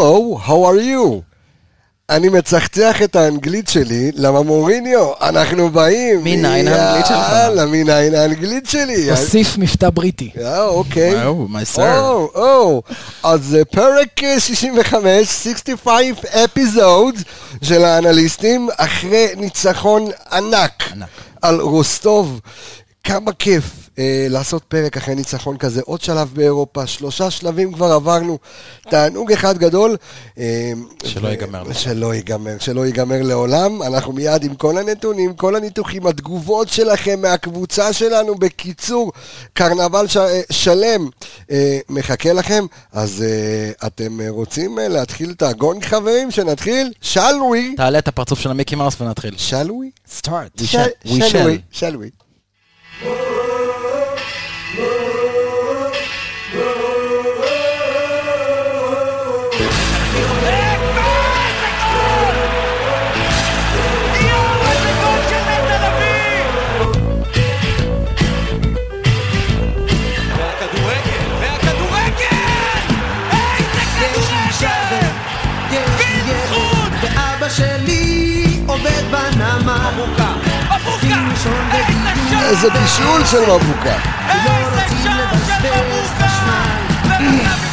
Hello, how are you? אני מצחצח את האנגלית שלי, למה מוריניו, אנחנו באים. מניין האנגלית שלך? יאללה, מניין האנגלית שלי. הוסיף מבטא בריטי. אה, אוקיי. וואו, my sir. או, או. אז אה, פרק אה, 65, 65 אפיזוד של האנליסטים, אחרי ניצחון ענק ענק. על רוסטוב. כמה כיף לעשות פרק אחרי ניצחון כזה, עוד שלב באירופה, שלושה שלבים כבר עברנו, תענוג אחד גדול. אה, שלא ו- ייגמר. שלא ייגמר, שלא ייגמר לעולם. אנחנו מיד עם כל הנתונים, כל הניתוחים, התגובות שלכם מהקבוצה שלנו. בקיצור, קרנבל ש... אה, שלם אה, מחכה לכם. אז אה, אתם אה, רוצים אה, להתחיל את הגונג, חברים? שנתחיל? shall we? תעלה את הפרצוף של המיקי מאוס ונתחיל. shall we? סטארט. We shall shall. we? איזה! בישול של מבוקה. איזה שער של מבוקה!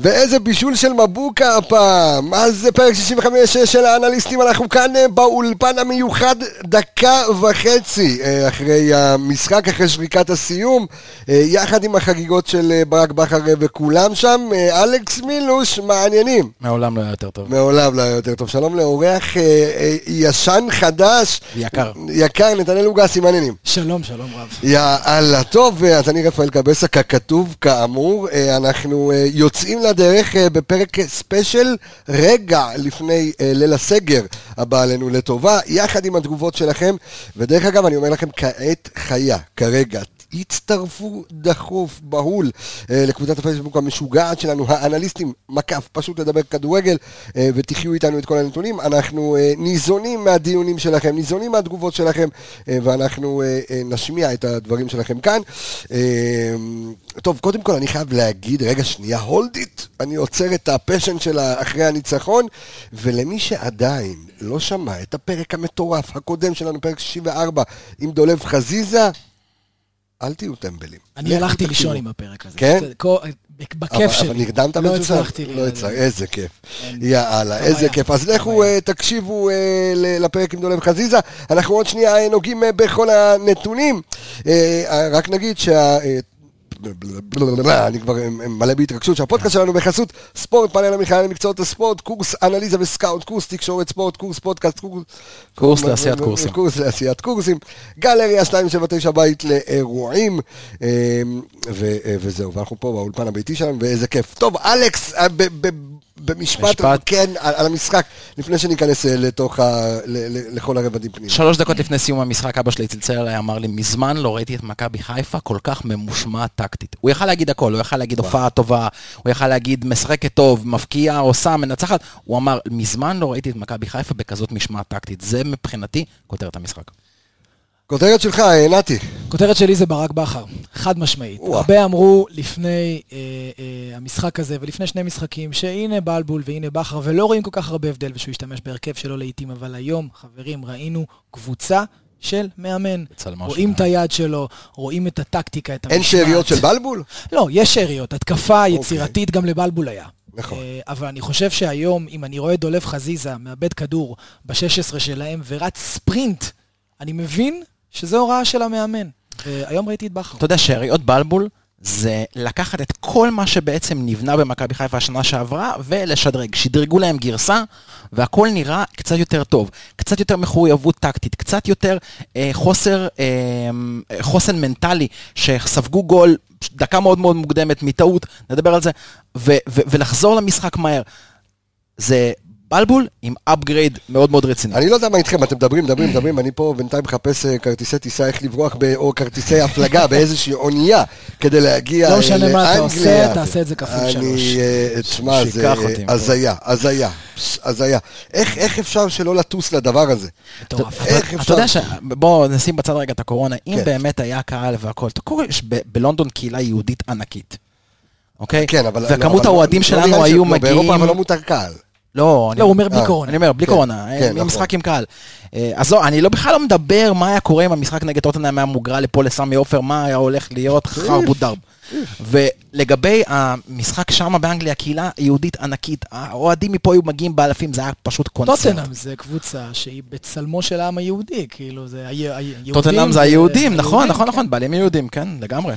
ואיזה בישול של מבוקה הפעם. אז זה פרק 65 של האנליסטים, אנחנו כאן אה, באולפן המיוחד דקה וחצי אה, אחרי המשחק, אחרי שריקת הסיום, אה, יחד עם החגיגות של ברק בכר וכולם שם. אלכס מילוש, מעניינים. מעולם לא היה יותר טוב. מעולם לא היה יותר טוב. שלום לאורח ישן חדש. יקר. יקר, נתנאל לוגסי, מעניינים. שלום, שלום רב. יאללה, טוב, אז אני רפאל קבסה, ככתוב, כאמור, אנחנו יוצאים לדרך אה, בפרק special רגע לפני אה, ליל הסגר הבא עלינו לטובה, יחד עם התגובות שלכם, ודרך אגב, אני אומר לכם, כעת חיה, כרגע. הצטרפו דחוף, בהול, אה, לקבוצת הפייסבוק המשוגעת שלנו, האנליסטים, מקף, פשוט לדבר כדורגל, אה, ותחיו איתנו את כל הנתונים. אנחנו אה, ניזונים מהדיונים שלכם, ניזונים מהתגובות שלכם, ואנחנו נשמיע את הדברים שלכם כאן. טוב, קודם כל אני חייב להגיד, רגע שנייה, hold it, אני עוצר את ה passion שלה אחרי הניצחון, ולמי שעדיין לא שמע את הפרק המטורף הקודם שלנו, פרק 64, עם דולב חזיזה, אל תהיו טמבלים. אני לכו הלכתי. לישון עם הפרק הזה. כן? בכיף שלי. אבל נרדמת לא באיזשהו שלב? הצלחתי. לא. הצלחתי, איזה כיף. יאללה, חוויה. איזה כיף. אז לכו חוויה. אה, תקשיבו אה, לפרק עם דולב חזיזה. אנחנו עוד שנייה אה, נוגעים בכל הנתונים. רק נגיד שה... אני כבר מלא בהתרגשות שהפודקאסט שלנו בחסות ספורט פאנל המכללה למקצועות הספורט, קורס אנליזה וסקאוט, קורס תקשורת ספורט, קורס פודקאסט, קורס... קורס לעשיית קורסים. קורס לעשיית קורסים, גלריה 279 בית לאירועים, אה, וזהו, ואנחנו פה באולפן הביתי שלנו, ואיזה כיף. טוב, אלכס, אה, במשפט, משפט. כן, על על המשחק, לפני שניכנס אה, לתוך ה... ל- ל- לכל הרבדים פנימה. שלוש דקות לפני סיום המשחק, אבא שלי צלצל אליי, אמר לי, מזמן לא ראיתי את מכבי חיפה כל כך ממושמעת טקטית. הוא יכל להגיד הכל, הוא יכל להגיד הופעה טובה, הוא יכל להגיד משחקת טוב, מבקיעה, עושה, מנצחת. הוא אמר, מזמן לא ראיתי את מכבי חיפה בכזאת משמעת טקטית. זה מבחינתי כותרת המשחק. כותרת שלך, אה, נתי. כותרת שלי זה ברק בכר, חד משמעית. וואו. הרבה אמרו לפני אה, אה, המשחק הזה ולפני שני משחקים, שהנה בלבול והנה בכר, ולא רואים כל כך הרבה הבדל ושהוא ישתמש בהרכב שלו לעיתים, אבל היום, חברים, ראינו קבוצה של מאמן. רואים את היד שלו, רואים את הטקטיקה, את המשמעת. אין שאריות של בלבול? לא, יש שאריות. התקפה יצירתית גם לבלבול היה. נכון. אה, אבל אני חושב שהיום, אם אני רואה את דולב חזיזה מאבד כדור ב-16 שלהם ורץ ספרינט, אני מבין שזו הוראה של המאמן. והיום ראיתי את בכר. אתה יודע, שאריות בלבול זה לקחת את כל מה שבעצם נבנה במכבי חיפה השנה שעברה ולשדרג. שדרגו להם גרסה והכל נראה קצת יותר טוב. קצת יותר מחויבות טקטית, קצת יותר אה, חוסר, אה, חוסן מנטלי, שספגו גול דקה מאוד מאוד מוקדמת מטעות, נדבר על זה, ו- ו- ולחזור למשחק מהר. זה בלבול עם upgrade מאוד מאוד רציני. אני לא יודע מה איתכם, אתם מדברים, מדברים, מדברים, אני פה בינתיים מחפש אה, כרטיסי טיסה, איך לברוח, ב- או כרטיסי הפלגה באיזושהי אונייה, כדי להגיע לא משנה מה אתה עושה, לאנגליה. תעשה את זה כפול שלוש. אני, אה, תשמע, זה הזיה, הזיה, הזיה. איך איך אפשר שלא לטוס לדבר הזה? מטורף. אתה אפשר? יודע ש... בואו נשים בצד רגע את הקורונה. אם כן. באמת היה קהל והכל, אתה קורא, יש ב- בלונדון קהילה יהודית ענקית. אוקיי? כן, אבל... וכמות אבל האוהדים לא שלנו היו ש- לא, באירופה מגיעים... אבל לא מותר קהל. לא, לא, הוא אומר בלי אה, קורונה. אני אומר, בלי כן, קורונה, כן, אה, נכון. משחק עם קהל. אה, אז לא, אני לא בכלל לא מדבר מה היה קורה אם המשחק נגד טוטנאם היה מוגרל לפה לסמי עופר, מה היה הולך להיות חרבו דרב. ולגבי המשחק שם באנגליה, קהילה יהודית ענקית, האוהדים מפה היו מגיעים באלפים, זה היה פשוט קונצרט. טוטנאם זה קבוצה שהיא בצלמו של העם היהודי, כאילו, זה היה- היהודים... טוטנאם זה היהודים, נכון, נכון, כן. נכון, בעלים יהודים, כן, לגמרי.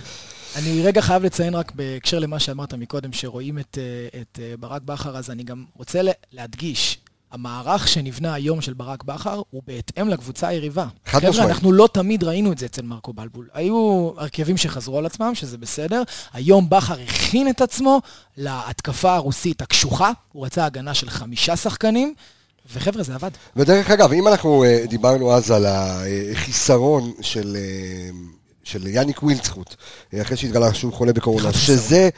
אני רגע חייב לציין רק בהקשר למה שאמרת מקודם, שרואים את, אה, את אה, ברק בכר, אז אני גם רוצה להדגיש, המערך שנבנה היום של ברק בכר הוא בהתאם לקבוצה היריבה. חד חבר'ה, משמעית. אנחנו לא תמיד ראינו את זה אצל מרקו בלבול. היו הרכבים שחזרו על עצמם, שזה בסדר. היום בכר הכין את עצמו להתקפה הרוסית הקשוחה, הוא רצה הגנה של חמישה שחקנים, וחבר'ה, זה עבד. ודרך אגב, אם אנחנו אה, דיברנו אז על החיסרון של... של יאניק ווילצחוט, אה, אחרי שהתגלה שהוא חולה בקורונה, שזה,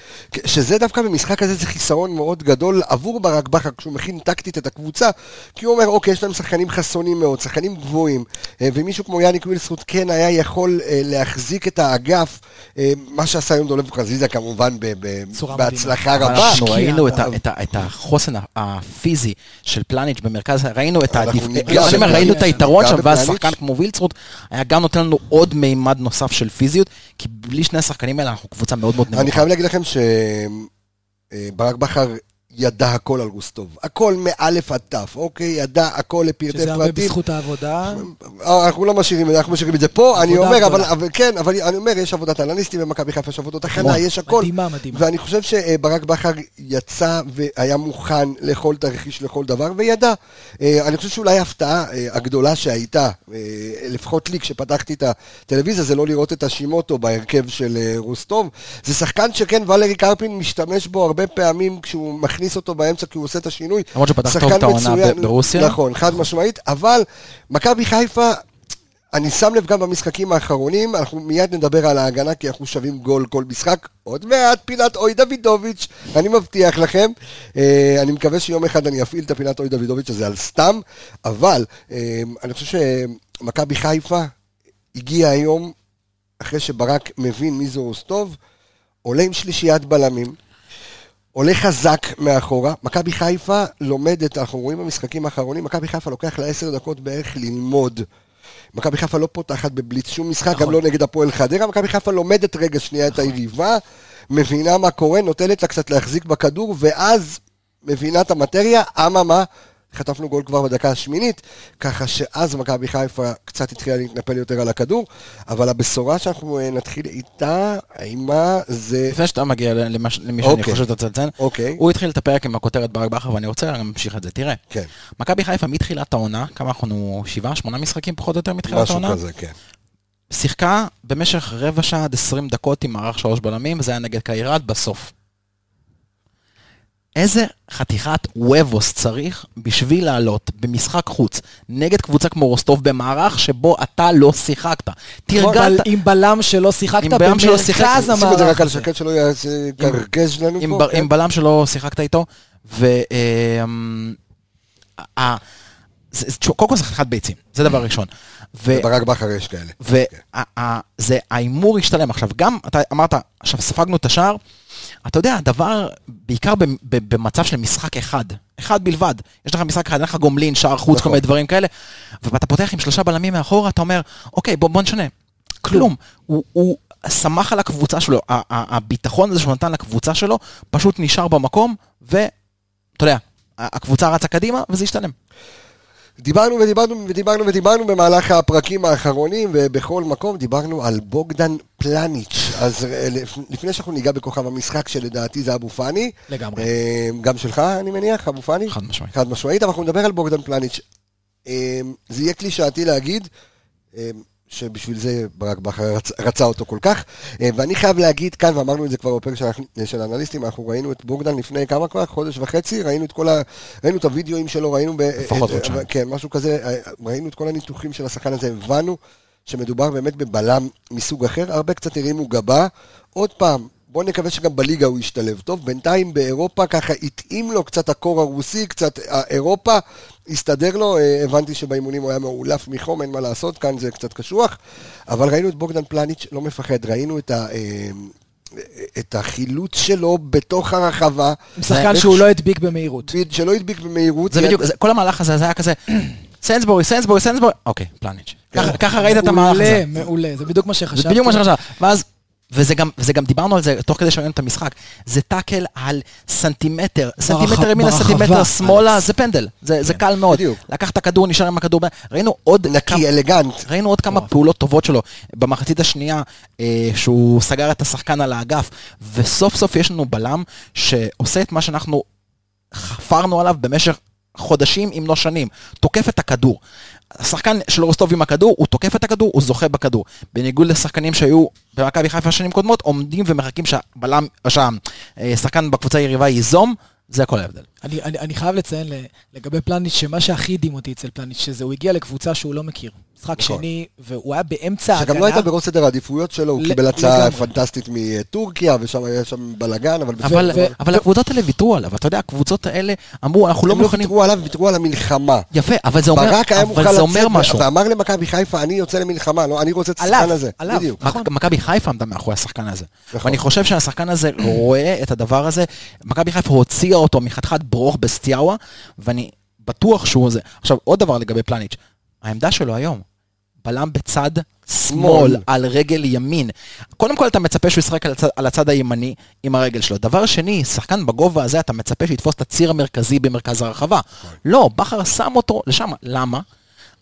שזה דווקא במשחק הזה זה חיסרון מאוד גדול עבור ברק בכר כשהוא מכין טקטית את הקבוצה, כי הוא אומר, אוקיי, יש להם שחקנים חסונים מאוד, שחקנים גבוהים, אה, ומישהו כמו יאניק ווילצחוט כן היה יכול אה, להחזיק את האגף, מה שעשה היום דולב חזיזה כמובן ב- ב- בהצלחה מדהימה. רבה. אנחנו ראינו את ה- את ה- את החוסן הפיזי של פלניץ' במרכז, ראינו את ניגע לא. ראינו את היתרון שם, ואז. שחקן כמו וילצרוט היה גם נותן לנו עוד מימד נוסף של פיזיות, כי בלי שני השחקנים האלה אנחנו קבוצה מאוד מאוד אני נמוכה. חייב להגיד לכם שברק בכר ידע הכל על גוסטוב. הכל מאלף עד תף, אוקיי? ידע הכל לפרטי שזה הרבה פרטים. בזכות העבודה. אנחנו לא משאירים את זה, אנחנו משאירים את זה פה, אני אומר, אבל. אבל כן, אבל אני אומר, יש עבודת אנליסטים במכבי חיפה, יש עבודות הכנה, יש הכל. מדהימה, מדהימה. ואני חושב שברק בכר יצא והיה מוכן לכל תרחיש, לכל דבר, וידע. אה, אני חושב שאולי ההפתעה אה, הגדולה שהייתה, אה, לפחות לי כשפתחתי את הטלוויזיה, זה לא לראות את השימוטו בהרכב של רוסטוב. זה שחקן שכן, ולרי קרפין משתמש בו הרבה פעמים כשהוא מכניס אותו באמצע, כי הוא עושה את השינוי. למרות שפתח טוב שחקן את העונה ברוסיה. נכון, חד משמעית, אבל מכבי חיפה... אני שם לב גם במשחקים האחרונים, אנחנו מיד נדבר על ההגנה, כי אנחנו שווים גול כל משחק. עוד מעט פינת אוי דוידוביץ', אני מבטיח לכם. אה, אני מקווה שיום אחד אני אפעיל את הפינת אוי דוידוביץ' הזה על סתם, אבל אה, אני חושב שמכבי חיפה הגיע היום, אחרי שברק מבין מי זה רוסטוב, עולה עם שלישיית בלמים. עולה חזק מאחורה, מכבי חיפה לומדת, אנחנו רואים במשחקים האחרונים, מכבי חיפה לוקח לה עשר דקות בערך ללמוד. מכבי חיפה לא פותחת בבליץ שום משחק, גם לא נגד הפועל חדרה, מכבי חיפה לומדת רגע שנייה את היריבה, מבינה מה קורה, נותנת לה קצת להחזיק בכדור, ואז מבינה את המטריה, אממה, חטפנו גול כבר בדקה השמינית, ככה שאז מכבי חיפה קצת התחילה להתנפל יותר על הכדור, אבל הבשורה שאנחנו אה, נתחיל איתה, האימה זה... לפני שאתה מגיע למה ש- למי שאני אוקיי. חושב שאתה צריך לציין, אוקיי. הוא התחיל את הפרק עם הכותרת ברק בכר, ואני רוצה להמשיך את זה. תראה, כן, מכבי חיפה מתחילת העונה, כמה אנחנו, שבעה, שמונה משחקים פחות או יותר מתחילת משהו העונה? כזה, כן. שיחקה במשך רבע שעה עד 20 דקות עם מערך שלוש בלמים, זה היה נגד קיירת בסוף. איזה חתיכת וובוס צריך בשביל לעלות במשחק חוץ נגד קבוצה כמו רוסטוב במערך שבו אתה לא שיחקת. תרגלת, אבל עם בלם שלא שיחקת במרכז שים את זה המערך רק על הזה. שקט שלא יקרגז לנו עם, פה. כן. עם בלם שלא שיחקת איתו, ו... אמ, קודם כל זה חתיכת ביצים, זה דבר ראשון. ו- ברק בכר יש כאלה. וזה, ההימור השתלם. עכשיו, גם, אתה אמרת, עכשיו ספגנו את השער, אתה יודע, הדבר, בעיקר במצב של משחק אחד, אחד בלבד, יש לך משחק אחד, אין לך גומלין, שער חוץ, כל נכון. מיני דברים כאלה, ואתה פותח עם שלושה בלמים מאחורה, אתה אומר, אוקיי, בוא, בוא נשנה. כלום. הוא, הוא שמח על הקבוצה שלו, הביטחון הזה שהוא נתן לקבוצה שלו, פשוט נשאר במקום, ואתה יודע, הקבוצה רצה קדימה, וזה השתלם. דיברנו ודיברנו ודיברנו ודיברנו במהלך הפרקים האחרונים, ובכל מקום דיברנו על בוגדן פלניץ'. אז אה, לפ- לפני שאנחנו ניגע בכוכב המשחק, שלדעתי זה אבו פאני. לגמרי. אה, גם שלך, אני מניח, אבו פאני? חד משמעית. חד משמעית, אבל אנחנו נדבר על בוגדן פלניץ'. אה, זה יהיה קלישאתי להגיד, שבשביל זה ברק בכר רצ, רצה אותו כל כך. אה, ואני חייב להגיד כאן, ואמרנו את זה כבר בפרק של, של האנליסטים, אנחנו ראינו את בוגדן לפני כמה כבר? חודש וחצי? ראינו את כל ה... ראינו את הוידאוים שלו, ראינו... ב, לפחות את- חודשיים. כן, משהו כזה, אה, ראינו את כל הניתוחים של השחקן הזה, הבנו שמדובר באמת בבלם מסוג אחר, הרבה קצת הרימו גבה. עוד פעם, בואו נקווה שגם בליגה הוא ישתלב טוב. בינתיים באירופה ככה התאים לו קצת הקור הרוסי, קצת אירופה, הסתדר לו, אה, הבנתי שבאימונים הוא היה מאולף מחום, אין מה לעשות, כאן זה קצת קשוח. אבל ראינו את בוגדן פלניץ' לא מפחד, ראינו את ה... אה, את החילוץ שלו בתוך הרחבה. שחקן שהוא לא הדביק במהירות. שלא הדביק במהירות. זה בדיוק, כל המהלך הזה, זה היה כזה, סנסבורי, סנסבורי, סנסבורי, אוקיי, פלניץ'. ככה- ככה ראית את המהלך הזה. מעולה, מעולה, זה בדיוק מה שחשבתי. זה בדיוק מה שחשב. ואז, וזה גם, וזה גם דיברנו על זה תוך כדי שראינו את המשחק, זה tackle על סנטימטר, סנטימטר ימינה. סנטימטר שמאלה. זה פנדל, זה זה קל מאוד. בדיוק. לקח את הכדור, נשאר עם הכדור, ראינו עוד כמה- נקי, אלגנט. ראינו עוד כמה פעולות טובות שלו במחצית השנייה, אה, שהוא סגר את השחקן על האגף, וסוף סוף יש לנו בלם שעושה את מה שאנחנו חפרנו עליו במשך חודשים אם לא שנים, תוקף את הכדור. השחקן של רוסטוב עם הכדור, הוא תוקף את הכדור, הוא זוכה בכדור. בניגוד לשחקנים שהיו במכבי חיפה שנים קודמות, עומדים ומחכים שהבלם, שהשחקן בקבוצה היריבה ייזום, זה כל ההבדל. אני, אני, אני חייב לציין ל- לגבי פלניץ', שמה שהכי הדהים אותי אצל פלניץ', שזה הוא הגיע לקבוצה שהוא לא מכיר. משחק נכון. שני, והוא היה באמצע ההגנה. שגם לא הייתה בראש סדר העדיפויות שלו, הוא ל- קיבל הצעה לגמרי. פנטסטית מטורקיה, ושם היה שם בלאגן, אבל בסדר. אבל, ו- אבל ו- הקבוצות האלה ויתרו עליו, אתה יודע, הקבוצות האלה אמרו, אנחנו לא הם לא מוכנים... ויתרו עליו, ויתרו על המלחמה. יפה, אבל זה אומר, ברק היה מוכן אבל זה אומר לצאת, משהו. ואמר למכבי חיפה, אני יוצא למלחמה, לא, אני רוצה את השחקן הזה. עליו. בדיוק. נכון. מכבי חיפה עמדה מאחורי השחקן הזה. נכון. ואני חושב שהשחקן הזה רואה את הדבר הזה. מכבי חיפה הוציאה אותו מחתיכת ברוך בסטיאבה, ואני בטוח שהוא זה. עכשיו, עוד דבר לגבי פלניץ', העמדה שלו היום, בלם בצד שמאל. על רגל ימין. קודם כל אתה מצפה שהוא ישחק על הצד, על הצד הימני עם הרגל שלו. דבר שני, שחקן בגובה הזה, אתה מצפה שיתפוס את הציר המרכזי במרכז הרחבה. לא, בכר שם אותו לשם. למה?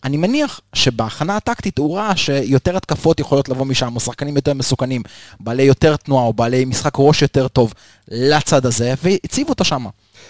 אני מניח שבהכנה הטקטית הוא ראה שיותר התקפות יכולות לבוא משם, או שחקנים יותר מסוכנים, בעלי יותר תנועה, או בעלי משחק ראש יותר טוב לצד הזה, והציב אותו שם.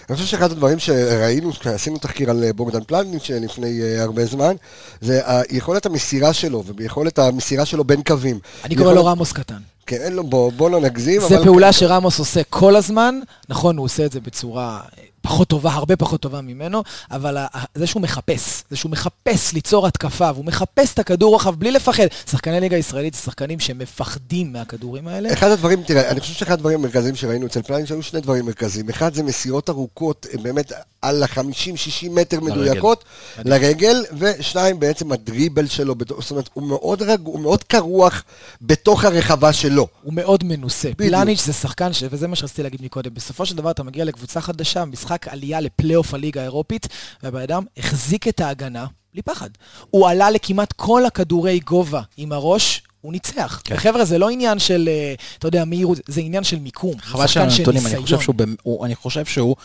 אני חושב שאחד הדברים שראינו, עשינו תחקיר על אה, בוגדן פלניץ' לפני אה, הרבה זמן, זה יכולת המסירה שלו, ויכולת המסירה שלו בין קווים. אני קורא לו רמוס קטן. כן, אין לו, בוא, בוא לא נגזים, זה. פעולה שרמוס עושה כל הזמן, נכון, הוא עושה את זה בצורה אה, פחות טובה, הרבה פחות טובה ממנו, אבל זה שהוא מחפש, זה שהוא מחפש ליצור התקפה, והוא מחפש את הכדור רוחב בלי לפחד. שחקני ליגה הישראלית זה שחקנים שמפחדים מהכדורים האלה. אחד הדברים, תראה, אני חושב שאחד הדברים המרכזיים שראינו אצל פלניץ' היו שני דברים מרכזיים. אחד זה מסירות ארוכות, באמת על ה-50-60 מטר מדויקות, לרגל, ושניים בעצם הדריבל שלו, זאת אומרת, הוא מאוד רגוע, הוא מאוד קרוח בתוך הרחבה שלו. הוא מאוד מנוסה. בדיוק. פלניץ' זה שחקן, ש... וזה מה שרציתי להגיד מקודם, בסופו של דבר אתה מגיע לקבוצה חדשה, משחק עלייה לפלייאוף הליגה האירופית, והבן אדם החזיק את ההגנה בלי פחד. הוא עלה לכמעט כל הכדורי גובה עם הראש, הוא ניצח. כן. חבר'ה, זה לא עניין של, אה, אתה יודע, מהירות, זה עניין של מיקום. חבל של הנתונים, אני. חושב שהוא, הוא- אני חושב שהוא,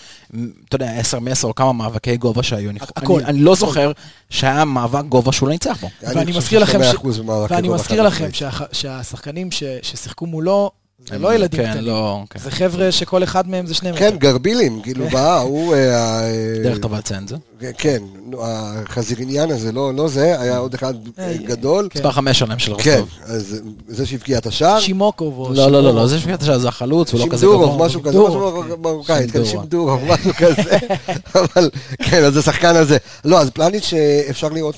אתה יודע, 10 מ-10 או כמה מאבקי גובה שהיו. אני- הכל. אני- אני לא זוכר שהיה מאבק גובה שהוא לא ניצח בו. ואני מזכיר לכם, ש... 100% במאבקי ואני מזכיר לכם. שהח... שהשחקנים ש... ששיחקו מולו, זה הם- לא ילדים כן, קטנים. לא, כן. זה חבר'ה שכל אחד מהם זה שני מטר. כן, גרבילים, כאילו, בא, הוא... אה, אה, דרך טובה לציין את זה. כן, החזיריניאן הזה, לא לא זה, היה עוד אחד אה, גדול. כן. מספר 5 שלהם של כן, רוסטוב. אז זה שהבקיע את השער. שימוקוב או לא, לא, לא, לא. זה שפיית השעה, זה החלוץ, הוא לא כזה שימדורוב, גבוה. משהו כזה, שימדורוב, משהו כן. מרוקאית, כן, שימדורוב. שימדורוב, משהו כזה, אבל כן, אז השחקן הזה. לא, אז פלניץ' אה, אפשר לראות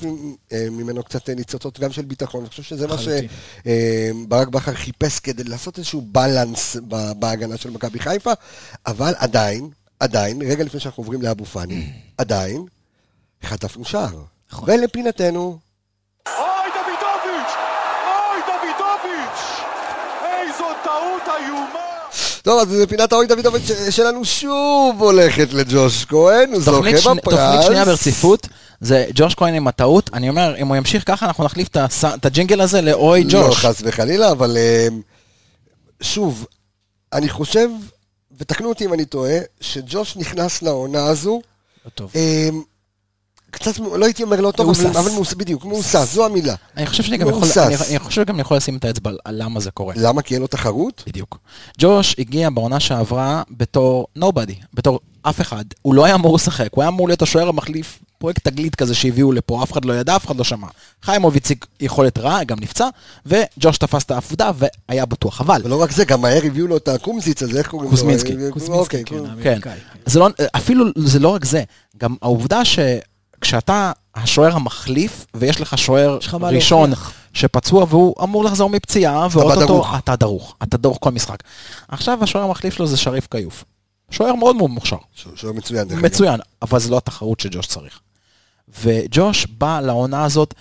ממנו קצת ניצוצות גם של ביטחון, אני חושב שזה מה. שברק בכר חיפש כדי לעשות איזשהו בלנס בהגנה של מכבי חיפה, אבל עדיין, עדיין, רגע לפני שאנחנו עוברים לאבו פאני, עדיין, חטפנו שער. נכון. ולפינתנו, אוי דוידוביץ'! אוי דוידוביץ'! איזו טעות איומה! טוב, אז פינת האוי דוידוביץ' שלנו שוב הולכת לג'וש כהן, הוא זוכה שני- בפרס. תוכנית שנייה ברציפות, זה ג'וש כהן עם הטעות. אני אומר, אם הוא ימשיך ככה, אנחנו נחליף את הג'ינגל הזה לאוי לא, ג'וש. חס וחלילה, אבל אה, שוב, אני חושב, ותקנו אותי אם אני טועה, שג'וש נכנס לעונה הזו, לא טוב. אה, קצת, לא הייתי אומר לא טוב, אבל- מהוסס. אבל מהוס- בדיוק, מהוסס, זו המילה. אני חושב שאני גם יכול. אני, אני חושב אני יכול לשים את האצבע על למה זה קורה. למה? כי אין לו תחרות? בדיוק. ג'וש הגיע בעונה שעברה בתור נובדי, בתור אף אחד. הוא לא היה אמור לשחק, הוא היה אמור להיות השוער המחליף, פרויקט תגלית כזה שהביאו לפה, אף אחד לא ידע, אף אחד לא שמע. חיימוב הציג יכולת רעה, גם נפצע, וג'וש תפס את העפודה והיה בטוח. אבל, ולא רק זה, גם מהר הביאו לו את הקומזיץ הזה, איך קוראים לו? קוזמינסקי. אה, קוזמינסקי, אוקיי, כן, כן. זה לא, אפילו זה לא רק זה, גם העובדה שכשאתה השוער המחליף, ויש לך שוער ראשון. שפצוע והוא אמור לחזור מפציעה, ואו-טו-טו דרוך. אתה דרוך, אתה דרוך כל משחק. עכשיו השוער המחליף שלו זה שריף כיוף. שוער מאוד מאוד מוכשר, שוער מצוין. מצוין, אבל זה לא התחרות שג'וש צריך. וג'וש בא לעונה הזאת,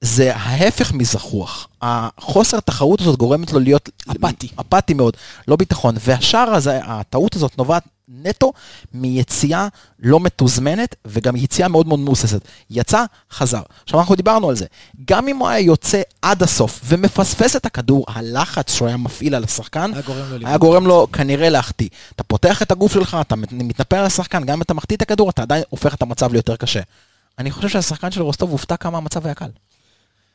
זה ההפך מזחוח. החוסר תחרות הזאת גורמת לו להיות... אפאתי. אפאתי מאוד, לא ביטחון. והשאר הזה, הטעות הזאת נובעת נטו מיציאה לא מתוזמנת, וגם יציאה מאוד מאוד מבוססת. יצא, חזר. עכשיו אנחנו דיברנו על זה. גם אם הוא היה יוצא עד הסוף ומפספס את הכדור, הלחץ שהוא היה מפעיל על השחקן, היה גורם לו היה. גורם לו כנראה להחטיא. אתה פותח את הגוף שלך, אתה מת- מתנפל על השחקן, גם אם אתה מחטיא את הכדור, אתה עדיין הופך את המצב ליותר קשה. אני חושב שהשחקן של רוסטוב הופתע כמה המצב היה קל.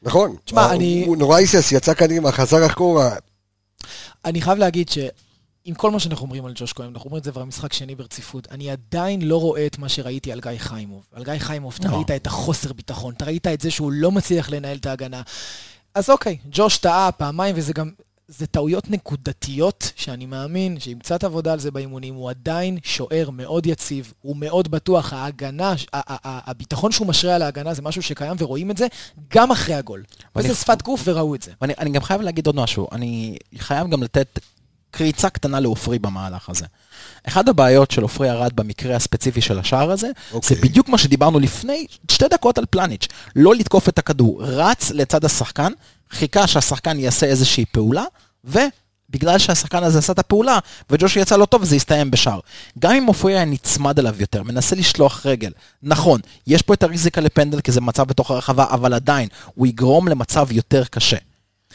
נכון. תשמע, אני- הוא נורא היסס, יצא קדימה, חזר אחורה. אני חייב להגיד שעם כל מה שאנחנו אומרים על ג'וש כהן, אנחנו אומרים את זה כבר משחק שני ברציפות, אני עדיין לא רואה את מה שראיתי על גיא חיימוב. על גיא חיימוב, אתה לא. ראית את החוסר ביטחון, אתה ראית את זה שהוא לא מצליח לנהל את ההגנה. אז אוקיי, ג'וש טעה פעמיים, וזה גם... זה טעויות נקודתיות, שאני מאמין שעם קצת עבודה על זה באימונים, הוא עדיין שוער מאוד יציב, הוא מאוד בטוח, ההגנה, ה- ה- ה- הביטחון שהוא משרה על ההגנה זה משהו שקיים ורואים את זה גם אחרי הגול. וזה שפת גוף וראו את זה. ואני אני גם חייב להגיד עוד משהו, אני חייב גם לתת קריצה קטנה לעופרי במהלך הזה. אחת הבעיות של עופרי ארד במקרה הספציפי של השער הזה, אוקיי. זה בדיוק מה שדיברנו לפני שתי דקות על פלניץ'. לא לתקוף את הכדור, רץ לצד השחקן, חיכה שהשחקן יעשה איזושהי פעולה, ובגלל שהשחקן הזה עשה את הפעולה, וג'ושי יצא לא טוב, זה הסתיים בשער. גם אם עופרי היה נצמד אליו יותר, מנסה לשלוח רגל, נכון, יש פה את הריזיקה לפנדל כי זה מצב בתוך הרחבה, אבל עדיין, הוא יגרום למצב יותר קשה.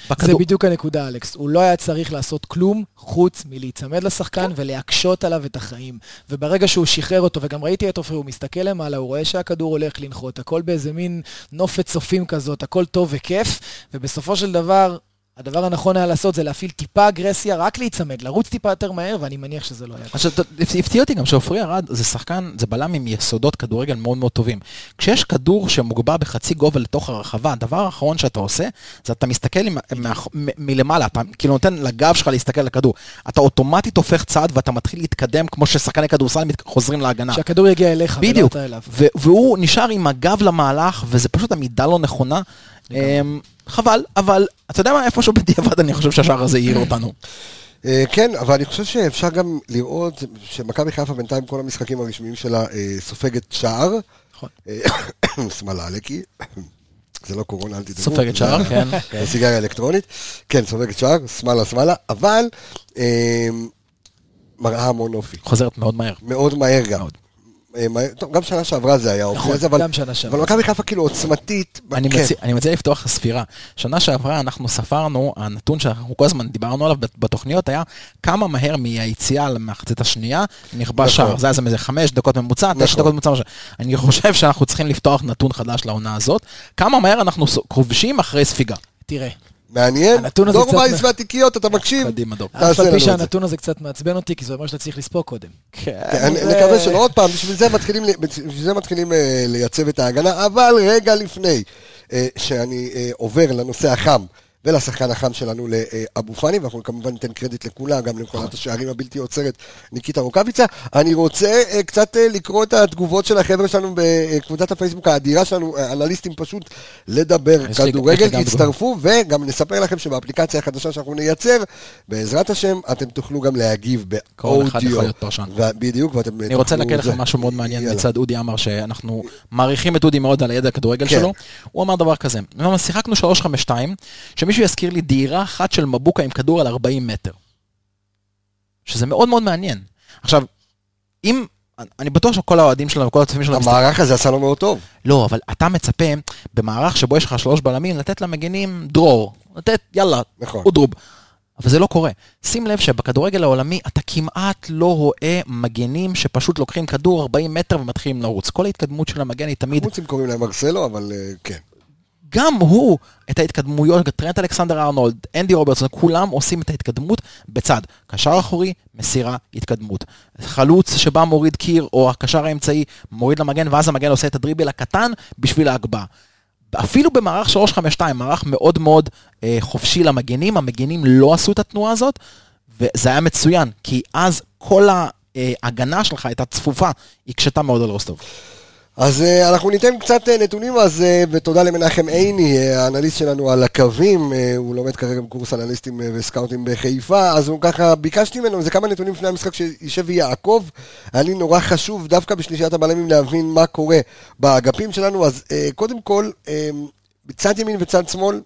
זה בכדור- בדיוק הנקודה, אלכס. הוא לא היה צריך לעשות כלום חוץ מלהיצמד לשחקן כן. ולהקשות עליו את החיים. וברגע שהוא שחרר אותו, וגם ראיתי את עופרי, הוא מסתכל למעלה, הוא רואה שהכדור הולך לנחות, הכל באיזה מין נופת צופים כזאת, הכל טוב וכיף, ובסופו של דבר, הדבר הנכון היה לעשות זה להפעיל טיפה אגרסיה, רק להיצמד, לרוץ טיפה יותר מהר, ואני מניח שזה לא היה. עכשיו, הפתיע אותי גם שעופרי ארד זה שחקן, זה בלם עם יסודות כדורגל מאוד מאוד טובים. כשיש כדור שמוגבר בחצי גובה לתוך הרחבה, הדבר האחרון שאתה עושה, זה אתה מסתכל מלמעלה, אתה כאילו נותן לגב שלך להסתכל על הכדור. אתה אוטומטית הופך צעד ואתה מתחיל להתקדם כמו ששחקני כדורסל חוזרים להגנה. שהכדור יגיע אליך, ולא אתה אליו. והוא נשאר עם הגב למהלך, וזה פשוט עמידה לא נכונה. חבל, אבל אתה יודע מה, איפשהו בדיעבד אני חושב שהשער הזה העיר אותנו. אה, כן, אבל אני חושב שאפשר גם לראות שמכבי חיפה בינתיים כל המשחקים הרשמיים שלה אה, סופגת שער. נכון. אה, שמאלה עלקי. זה לא קורונה, אל תדאגו. סופגת שער, כן. סיגריה אלקטרונית. כן, סופגת שער, שמאלה שמאלה, אבל אה, מראה המון אופי. חוזרת מאוד מהר. מאוד מהר גם. אה, טוב, גם שנה שעברה זה היה אופי נכון, אבל גם שנה שעברה. אבל מכבי חיפה כאילו עוצמתית. אני, כן. מציע, אני מציע לפתוח את הספירה. שנה שעברה אנחנו ספרנו, הנתון שאנחנו כל הזמן דיברנו עליו בתוכניות היה כמה מהר מהיציאה למחצית השנייה נכבש נכון. שער. זה היה איזה חמש דקות ממוצע, תשע נכון. דקות ממוצע. אני חושב שאנחנו צריכים לפתוח נתון חדש לעונה הזאת. כמה מהר אנחנו כובשים אחרי ספיגה. תראה, מעניין. דור וייס והתיקיות, אתה מקשיב? קדימה דור. תעשה אף על פי. שהנתון הזה קצת מעצבן אותי, כי זה אומר שאתה צריך לספוג קודם. כן, אני מקווה שלא עוד פעם, בשביל זה מתחילים, אה, לייצב את ההגנה, אבל רגע לפני אה, שאני אה, עובר לנושא החם ולשחקן החם שלנו לאבו פאני, ואנחנו כמובן ניתן קרדיט לכולם, גם למכונת השערים הבלתי עוצרת ניקיטה רוקאביצה. אני רוצה אה, קצת אה, לקרוא את התגובות של החבר'ה שלנו בקבוצת הפייסבוק האדירה שלנו, אה, אנליסטים פשוט לדבר כדורגל, הצטרפו, וגם נספר לכם שבאפליקציה החדשה שאנחנו נייצר, בעזרת השם, אתם תוכלו גם להגיב באודיו. בדיוק, ואתם אני רוצה להקריא זה. לכם משהו מאוד מעניין. מצד אודי עמר, שאנחנו מעריכים את אודי מאוד על הידע הכדורגל כן. שלו. הוא אמר דבר כזה, שיחקנו 3-5-2, שמישהו יזכיר לי דהירה אחת של מבוקה עם כדור על 40 מטר. שזה מאוד מאוד מעניין. עכשיו, אם, אני בטוח שכל האוהדים שלנו וכל הצופים שלנו... המערך הזה עשה לו מאוד טוב. לא, אבל אתה מצפה במערך שבו יש לך שלוש בלמים, לתת למגנים דרור. לתת, יאללה, נכון. אודרוב. אבל זה לא קורה. שים לב שבכדורגל העולמי אתה כמעט לא רואה מגנים שפשוט לוקחים כדור 40 מטר ומתחילים לרוץ. כל ההתקדמות של המגן היא תמיד, חוצים קוראים להם מרסלו, אבל אה, כן. גם הוא, את ההתקדמויות, טרנט אלכסנדר ארנולד, אנדי רוברטסון, כולם עושים את ההתקדמות בצד. קשר אחורי, מסירה, התקדמות. חלוץ שבא מוריד קיר, או הקשר האמצעי מוריד למגן, ואז המגן עושה את הדריבל הקטן בשביל ההגבהה. אפילו במערך 352, מערך מאוד מאוד אה, חופשי למגנים, המגנים לא עשו את התנועה הזאת, וזה היה מצוין, כי אז כל ההגנה שלך הייתה צפופה, הקשתה מאוד על רוסטוב. אז אה, אנחנו ניתן קצת אה, נתונים אז, אה, ותודה למנחם עיני, האנליסט שלנו על הקווים, הוא לומד כרגע בקורס אנליסטים וסקאוטים בחיפה, אז הוא ככה, ביקשתי ממנו איזה כמה נתונים לפני המשחק שישב ויעקב, היה לי נורא חשוב דווקא בשלישיית הבלמים להבין מה קורה באגפים שלנו, אז קודם כל, מצד ימין וצד שמאל,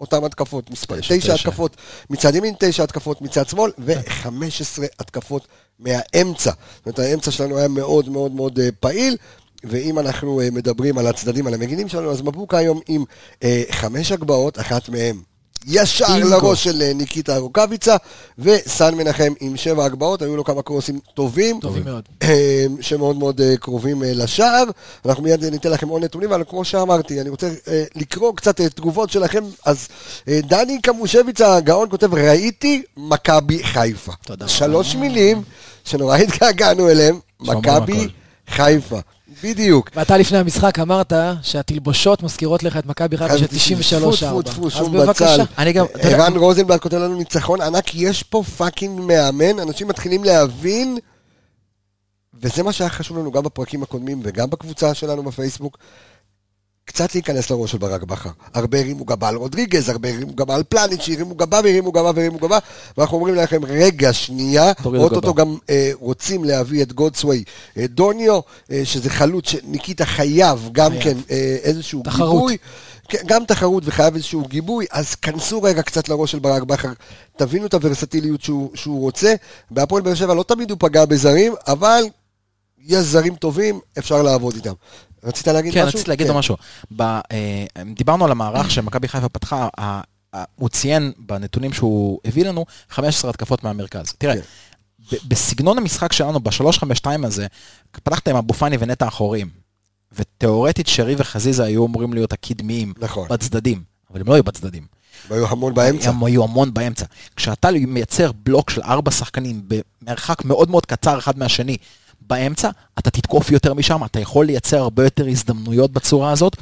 אותן התקפות, מספר, תשע, תשע תשע. התקפות מצד ימין, תשע התקפות מצד שמאל, ו-15 התקפות מהאמצע. זאת אומרת, האמצע שלנו היה מאוד מאוד מאוד פעיל. ואם אנחנו אה, מדברים על הצדדים, על המגינים שלנו, אז מבוקה היום עם אה, חמש הגבהות, אחת מהן ישר אינגו. לראש של אה, ניקיטה רוקאביצה, וסן מנחם עם שבע הגבהות, היו לו כמה קרוסים טובים. טובים מאוד. אה, שמאוד מאוד אה, קרובים אה, לשער. אנחנו מיד ניתן לכם עוד נתונים, אבל כמו שאמרתי, אני רוצה אה, לקרוא קצת אה, תגובות שלכם. אז אה, דני קמושביץ הגאון כותב, ראיתי מכבי חיפה. תודה. שלוש מילים שנורא התגעגענו אליהם, מכבי. חיפה. בדיוק. ואתה לפני המשחק אמרת שהתלבושות מזכירות לך את מכבי חיפה של 93 טפו, טפו, טפו, אז שום בבקשה. בצל. אני גם, ערן רוזנבלט כותב לנו ניצחון ענק, יש פה fucking מאמן, אנשים מתחילים להבין, וזה מה שהיה חשוב לנו גם בפרקים הקודמים וגם בקבוצה שלנו בפייסבוק, קצת להיכנס לראש של ברק בכר. הרבה הרימו גבה על רודריגז, הרבה הרימו גבה על פלניץ', הרימו גבה והרימו גבה והרימו גבה, ואנחנו אומרים לכם, רגע, שנייה, אוטוטו. גם אה, רוצים להביא את גודסווי אה, דוניו, אה, שזה חלוץ שניקיטה חייב גם חייב. כן אה, איזשהו תחרות. גיבוי. כן, גם תחרות וחייב איזשהו גיבוי, אז כנסו רגע קצת לראש של ברק בכר, תבינו את הוורסטיליות שהוא, שהוא רוצה. בהפועל באר שבע לא תמיד הוא פגע בזרים, אבל יש זרים טובים, אפשר לעבוד איתם. רצית להגיד כן, משהו? רציתי להגיד לו משהו. ב- אה, דיברנו על המערך שמכבי חיפה פתחה, ה- ה- הוא ציין בנתונים שהוא הביא לנו 15 התקפות מהמרכז. תראה, כן. בסגנון המשחק שלנו, ב-352 הזה, פתחת עם אבו פאני ונטע האחוריים. ותיאורטית שרי וחזיזה היו אמורים להיות הקדמיים נכון, בצדדים, אבל הם לא היו בצדדים. והיו המון באמצע. הם היו המון באמצע. כשאתה מייצר בלוק של ארבע שחקנים במרחק מאוד מאוד קצר אחד מהשני באמצע, אתה תתקוף יותר משם, אתה יכול לייצר הרבה יותר הזדמנויות בצורה הזאת.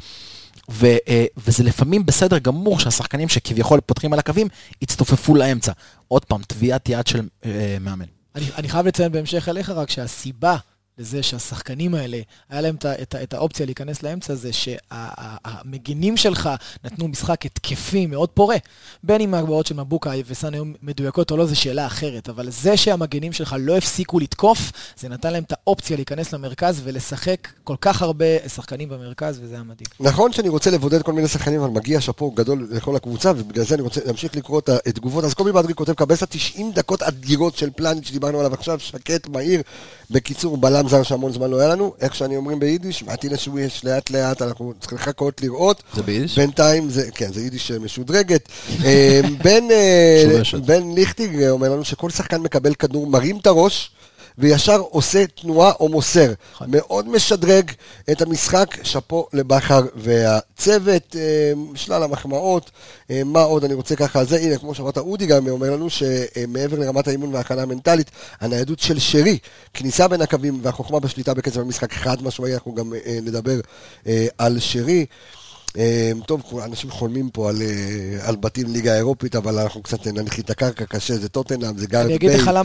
ו, אה, וזה לפעמים בסדר גמור שהשחקנים שכביכול פותחים על הקווים, יצטופפו לאמצע. עוד פעם, טביעת יד של אה, מאמן. אני, אני חייב לציין בהמשך אליך רק שהסיבה לזה שהשחקנים האלה, היה להם את, את, את האופציה להיכנס לאמצע, זה שהמגינים שלך נתנו משחק התקפי מאוד פורה. בין אם ההגבהות של מבוקה וסאן היו מדויקות או לא, זו שאלה אחרת, אבל זה שהמגינים שלך לא הפסיקו לתקוף, זה נתן להם את האופציה להיכנס למרכז ולשחק כל כך הרבה שחקנים במרכז, וזה היה מדהים. נכון שאני רוצה לבודד כל מיני שחקנים, אבל מגיע שאפו גדול לכל הקבוצה, ובגלל זה אני רוצה להמשיך לקרוא את התגובות. אז קובי בדרי כותב, קבסה 90 דקות אדירות של פלניץ' שדיברנו עליו עכשיו, שקט, מהיר. בקיצור, בלם זר שהמון זמן לא היה לנו. איך שאני אומרים ביידיש, מעטין יש לאט לאט, אנחנו צריכים לחכות לראות. זה ביידיש? בינתיים זה, כן, זה יידיש משודרגת. אה, בן, אה, משורשת. בן ליכטיג אומר לנו שכל שחקן מקבל כדור, מרים את הראש. וישר עושה תנועה או מוסר. מאוד משדרג את המשחק, שאפו לבכר והצוות, אה, שלל המחמאות. אה, מה עוד אני רוצה ככה, זה, הנה, כמו שאמרת, אודי גם אומר לנו שמעבר לרמת האימון וההכנה המנטלית, הניידות של שרי, כניסה בין הקווים והחוכמה בשליטה בקצב המשחק חד משמעי, אנחנו גם אה, נדבר על שרי. אה, טוב, אנשים חולמים פה על, אה, על בתים ליגה אירופית, אבל אנחנו קצת ננחית את הקרקע קשה, זה טוטנאם, זה גארד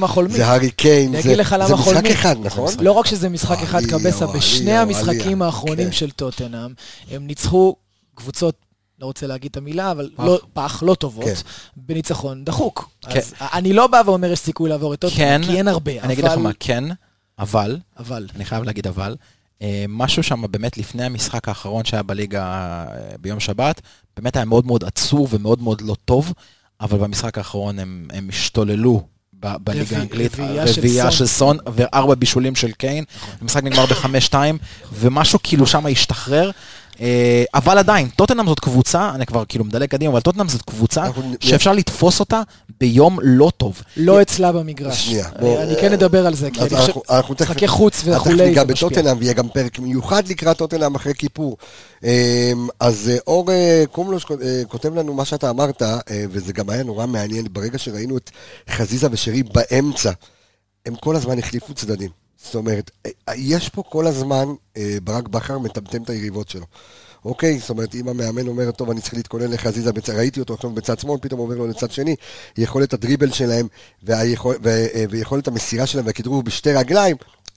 חולמים. זה הארי קיין, זה, זה משחק חולמים. אחד, נכון? לא רק שזה משחק אחד קבסה, בשני המשחקים. האחרונים כן. של טוטנאם, הם ניצחו קבוצות, לא רוצה להגיד את המילה, אבל פח. לא, פח, לא טובות, כן. בניצחון דחוק. כן. אז אני לא בא ואומר יש סיכוי לעבור את טוטנאם, כן, כי אין הרבה, אני אגיד לך אבל- מה, כן, אבל, אבל, אני חייב להגיד אבל, משהו שם באמת לפני המשחק האחרון שהיה בליגה אה, ביום שבת, באמת היה מאוד מאוד עצוב ומאוד מאוד לא טוב, אבל במשחק האחרון הם, הם השתוללו ב- בליגה האנגלית, רביעייה של. של סון וארבע בישולים של קיין, המשחק נגמר בחמש-שתיים, ומשהו כאילו שם השתחרר. אה, אבל עדיין, טוטנאם זאת קבוצה, אני כבר כאילו מדלג קדימה, אבל טוטנאם זאת קבוצה אנחנו- שאפשר לתפוס אותה ביום לא טוב. לא אצלה במגרש. שנייה, אני- כן אדבר על זה, כי אני חושב, אנחנו- אנחנו משחקי חוץ וכולי, ניגע זה משפיע. בטוטנאם, ויהיה גם פרק מיוחד לקראת טוטנאם אחרי כיפור. אמ, אז אה, אור אה, קומלוש אה, כותב לנו מה שאתה אמרת, אה, וזה גם היה נורא מעניין, ברגע שראינו את חזיזה ושרי באמצע, הם כל הזמן החליפו צדדים. זאת אומרת, אה, יש פה כל הזמן, אה, ברק בכר מטמטם את היריבות שלו. אוקיי, זאת אומרת, אם המאמן אומר, טוב, אני צריך להתכונן לחזיזה, בצ... ראיתי אותו עכשיו בצד שמאל, פתאום עובר לו לצד שני, יכולת הדריבל שלהם והיכול... ו... אה, ויכולת המסירה שלהם והכדרור בשתי רגליים,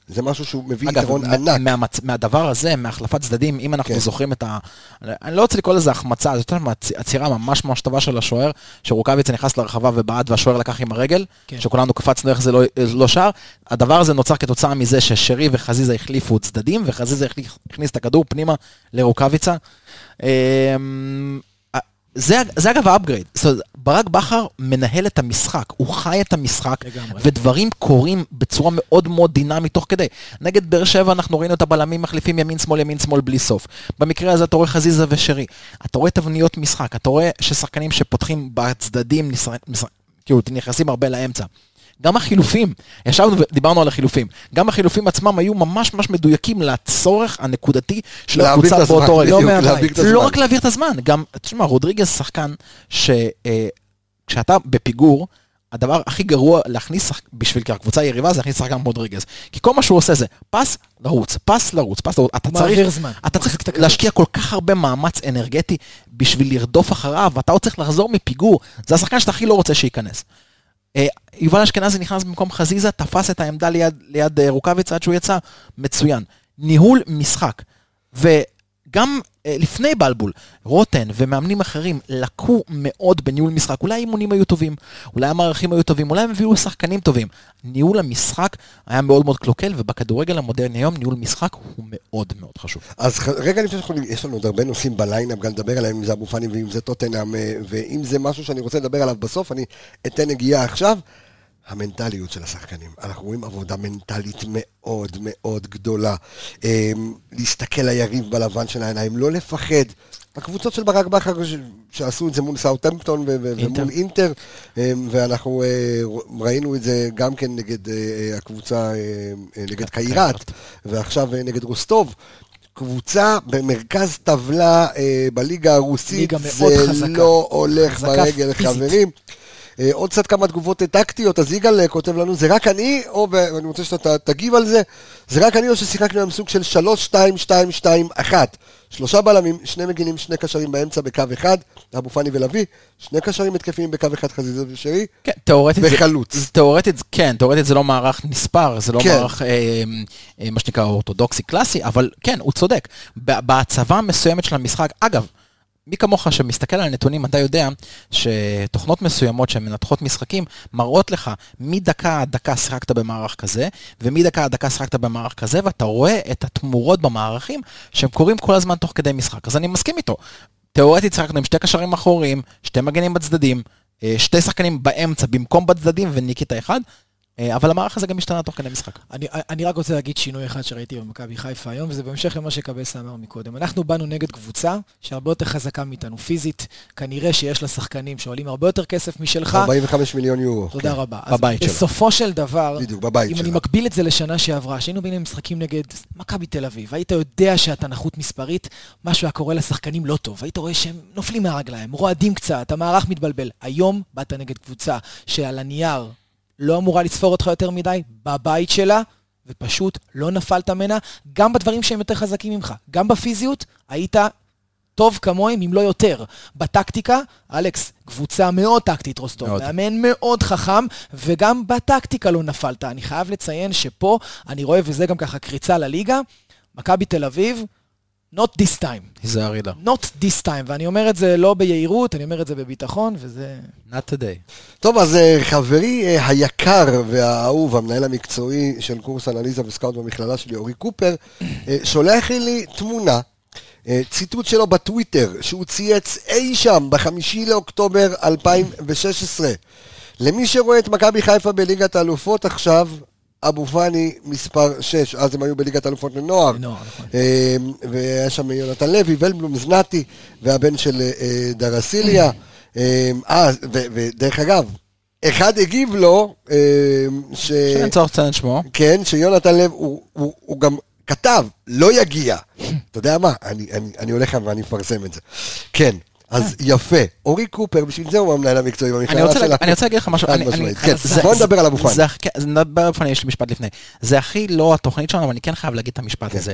זה משהו שהוא מביא אגב, יתרון מה- ענק. מהמצ... מהדבר הזה, מהחלפת צדדים, אם אנחנו כן. זוכרים את ה... אני לא רוצה לקרוא לזה החמצה, זאת אומרת, עצירה ממש ממש טובה של השוער, שרוקאביצה נכנס לרחבה ובעט והשוער לקח עם הרגל, כן. שכולנו קפצנו איך זה לא, לא שער. הדבר הזה נוצר כתוצאה מזה ששרי וחזיזה החליפו צדדים, וחזיזה הכניס את הכדור פנימה לרוקאביצה. זה, זה אגב ה upgrade, זאת אומרת, ברק בכר מנהל את המשחק, הוא חי את המשחק, לגמרי. ודברים קורים בצורה מאוד מאוד דינמית תוך כדי. נגד באר שבע אנחנו ראינו את הבלמים מחליפים ימין שמאל ימין שמאל בלי סוף. במקרה הזה אתה רואה חזיזה ושרי, אתה רואה תבניות משחק, אתה רואה ששחקנים שפותחים בצדדים, נשר- נשר- כאילו נכנסים הרבה לאמצע. גם החילופים, ישבנו ודיברנו על החילופים, גם החילופים עצמם היו ממש ממש מדויקים לצורך הנקודתי של הקבוצה באותו רגע. לא. לא רק להעביר את הזמן, גם, תשמע, רודריגז שחקן שכשאתה בפיגור, הדבר הכי גרוע להכניס שח- בשביל הקבוצה היריבה זה להכניס שחקן כמו רודריגז. כי כל מה שהוא עושה זה פס, לרוץ, פס, לרוץ, פס, לרוץ. אתה צריך, זמן. אתה צריך. להשקיע כל כך הרבה מאמץ אנרגטי בשביל לרדוף אחריו, ואתה עוד צריך לחזור מפיגור. זה השחקן שאתה הכי לא רוצה שייכנס. אה, יובל אשכנזי נכנס במקום חזיזה, תפס את העמדה ליד, ליד אה, רוקאביצה עד שהוא יצא, מצוין. ניהול משחק. וגם אה, לפני בלבול, רוטן ומאמנים אחרים לקו מאוד בניהול משחק. אולי האימונים היו טובים, אולי המערכים היו טובים, אולי הם הביאו שחקנים טובים. ניהול המשחק היה מאוד מאוד קלוקל, ובכדורגל המודרני היום ניהול משחק הוא מאוד מאוד חשוב. אז רגע לפני שאנחנו, יש לנו עוד הרבה נושאים בליינאפ, גם לדבר עליהם, אם זה אבו פאני ואם זה טוטנאם, אה, ואם זה משהו שאני רוצה לדבר עליו בסוף, אני אתן נגיעה עכשיו. המנטליות של השחקנים. אנחנו רואים עבודה מנטלית מאוד מאוד גדולה. אה, להסתכל ליריב בלבן של העיניים, לא לפחד. הקבוצות של ברק בכר ש- שעשו את זה מול ו- אינטר. ומול אינטר, אה, ואנחנו אה, ראינו את זה גם כן נגד אה, הקבוצה, אה, אה, נגד קיירת, ועכשיו נגד רוסטוב. קבוצה במרכז טבלה אה, בליגה הרוסית, זה חזקה. לא הולך ברגל, פיזית. חברים. אה, עוד קצת כמה תגובות טקטיות, אז יגאל אה, כותב לנו, זה רק אני, או, ואני רוצה שאתה תגיב על זה, זה רק אני או ששיחקנו עם סוג של 3-2-2-2-1. שלושה בלמים, שני מגינים, שני קשרים באמצע בקו אחד, אבו פאני ולוי, שני קשרים התקפיים בקו אחד, חזיזה ושרי, כן, תאורטית. וחלוץ. זה- תאורטית, כן, תאורטית זה לא מערך נספר, זה לא כן. מערך, אה, אה, מה שנקרא, אורתודוקסי קלאסי, אבל כן, הוא צודק. בהצבה המסוימת של המשחק, אגב, מי כמוך שמסתכל על הנתונים, אתה יודע שתוכנות מסוימות שמנתחות משחקים, מראות לך מדקה עד דקה שיחקת במערך כזה, ומדקה עד דקה שיחקת במערך כזה, ואתה רואה את התמורות במערכים שהם קורים כל הזמן תוך כדי משחק. אז אני מסכים איתו. תאורטית שיחקנו עם שתי קשרים אחוריים, שתי מגנים בצדדים, אה, שתי שחקנים באמצע במקום בצדדים וניקיטה אחד, אבל המערך הזה גם השתנה תוך כדי משחק. אני, אני רק רוצה להגיד שינוי אחד שראיתי במכבי חיפה היום, וזה בהמשך למה שקבסה אמר מקודם. אנחנו באנו נגד קבוצה שהרבה יותר חזקה מאיתנו פיזית, כנראה שיש לה שחקנים שעולים הרבה יותר כסף משלך. 45 מיליון יורו. תודה כן. רבה. בבית שלו. בסופו של דבר, בדיוק, בבית אם שלה. אני מקביל את זה לשנה שעברה, שהיינו באים למשחקים נגד מכבי תל אביב, היית יודע שאתה נחות מספרית, משהו היה קורה לשחקנים לא טוב, היית רואה שהם נופלים מהרגליים, רועדים קצת, המערך מתבלבל. היום באת נגד קבוצה שעל הנייר לא אמורה לספור אותך יותר מדי, בבית שלה, ופשוט לא נפלת ממנה, גם בדברים שהם יותר חזקים ממך, גם בפיזיות, היית טוב כמוהם, אם לא יותר. בטקטיקה, אלכס, קבוצה מאוד טקטית רוסטוב, מאוד. מאמן מאוד חכם, וגם בטקטיקה לא נפלת. אני חייב לציין שפה, אני רואה, וזה גם ככה קריצה לליגה, מכבי תל אביב, not this time. היזהר הילה. not this time. ואני אומר את זה לא ביהירות, אני אומר את זה בביטחון, וזה... Not today. טוב, אז אה, חברי אה, היקר והאהוב, המנהל המקצועי של קורס אנליזה וסקאוט במכללה שלי, אורי קופר, אה, שולח לי תמונה, ציטוט שלו בטוויטר, שהוא צייץ אי שם בחמישי לאוקטובר 2016. למי שרואה את מכבי חיפה בליגת האלופות עכשיו, אבו פאני מספר 6, אז הם היו בליגת האלופות לנוער. לנוער, נכון. אה, והיה שם יונתן לוי, ולבלום זנתי, והבן של אה, דרסיליה. אה, ו- ודרך אגב, אחד הגיב לו, אה, ש... שאין צורך לציין את שמו. כן, שיונתן לב, הוא, הוא, הוא גם כתב, לא יגיע. אתה יודע מה? אני, אני, אני הולך ואני אפרסם את זה. כן, אז יפה. אורי קופר, בשביל זה הוא המנהל המקצועי אני במכללה. להגיד- אני רוצה להגיד לך משהו. חד אני- אני- משמעית. אני- כן, בוא נדבר על אבו פאני. כן, נדבר על אבו פאני, יש לי משפט לפני. זה הכי לא התוכנית שלנו, אבל אני כן חייב להגיד את המשפט כן. הזה.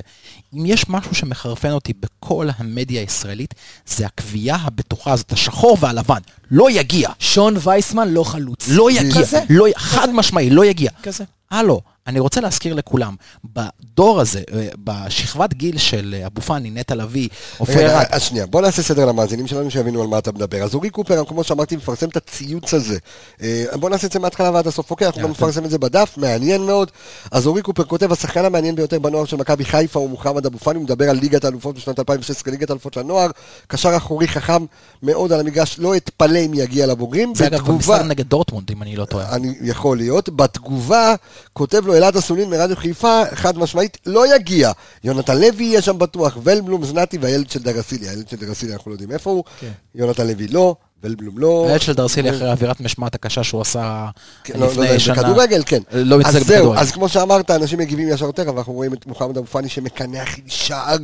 אם יש משהו שמחרפן אותי בכל המדיה הישראלית, זה הקביעה הבטוחה הזאת, השחור והלבן. לא יגיע. שון וייסמן לא חלוץ. לא יגיע. כזה? לא חד משמעי, לא יגיע. כזה. הלו, אני רוצה להזכיר לכולם, בדור הזה, אה, בשכבת גיל של אה, אבו פאני, נטע לביא, עופר רגע, ארד, אז שנייה, בוא נעשה סדר למאזינים שלנו שיבינו על מה אתה מדבר. אז אורי קופר, כמו שאמרתי, מפרסם את הציוץ הזה. אה, בוא נעשה את זה מההתחלה ועד הסוף, אוקיי? אנחנו גם נפרסם את זה בדף, מעניין מאוד. אז אורי קופר כותב, השחקן המעניין ביותר בנוער של מכבי חיפה הוא מוחמד אבו פאני, הוא מדבר על ליגת האלופות בשנת 2016, ליגת האלופות של הנוער. קשר אחורי חכם מאוד על המגרש, לא אתפלא אם יגיע לבוגרים. זה אגב בתגובה- במשחק נגד דורטמונד, אם אני לא טועה. אני יכול להיות. בתגובה כותב לו אלעד אסולין מרדיו חיפה, חד משמעית, לא יגיע. יונתן לוי יהיה שם בטוח, ולבלום זנתי והילד של דרסילי. הילד של דרסילי, אנחנו לא יודעים איפה הוא. כן. יונתן לוי לא, ולבלום לא. הילד של דרסילי אחרי אווירת משמעת הקשה שהוא עשה כן, לא, לא, לפני זה שנה. בכדורגל, כן. לא מתעסק אז זהו, בכדורגל. אז כמו שאמרת, אנשים מגיבים ישר יותר, אבל אנחנו רואים את מוחמד אבו פאני שמקנח עם שער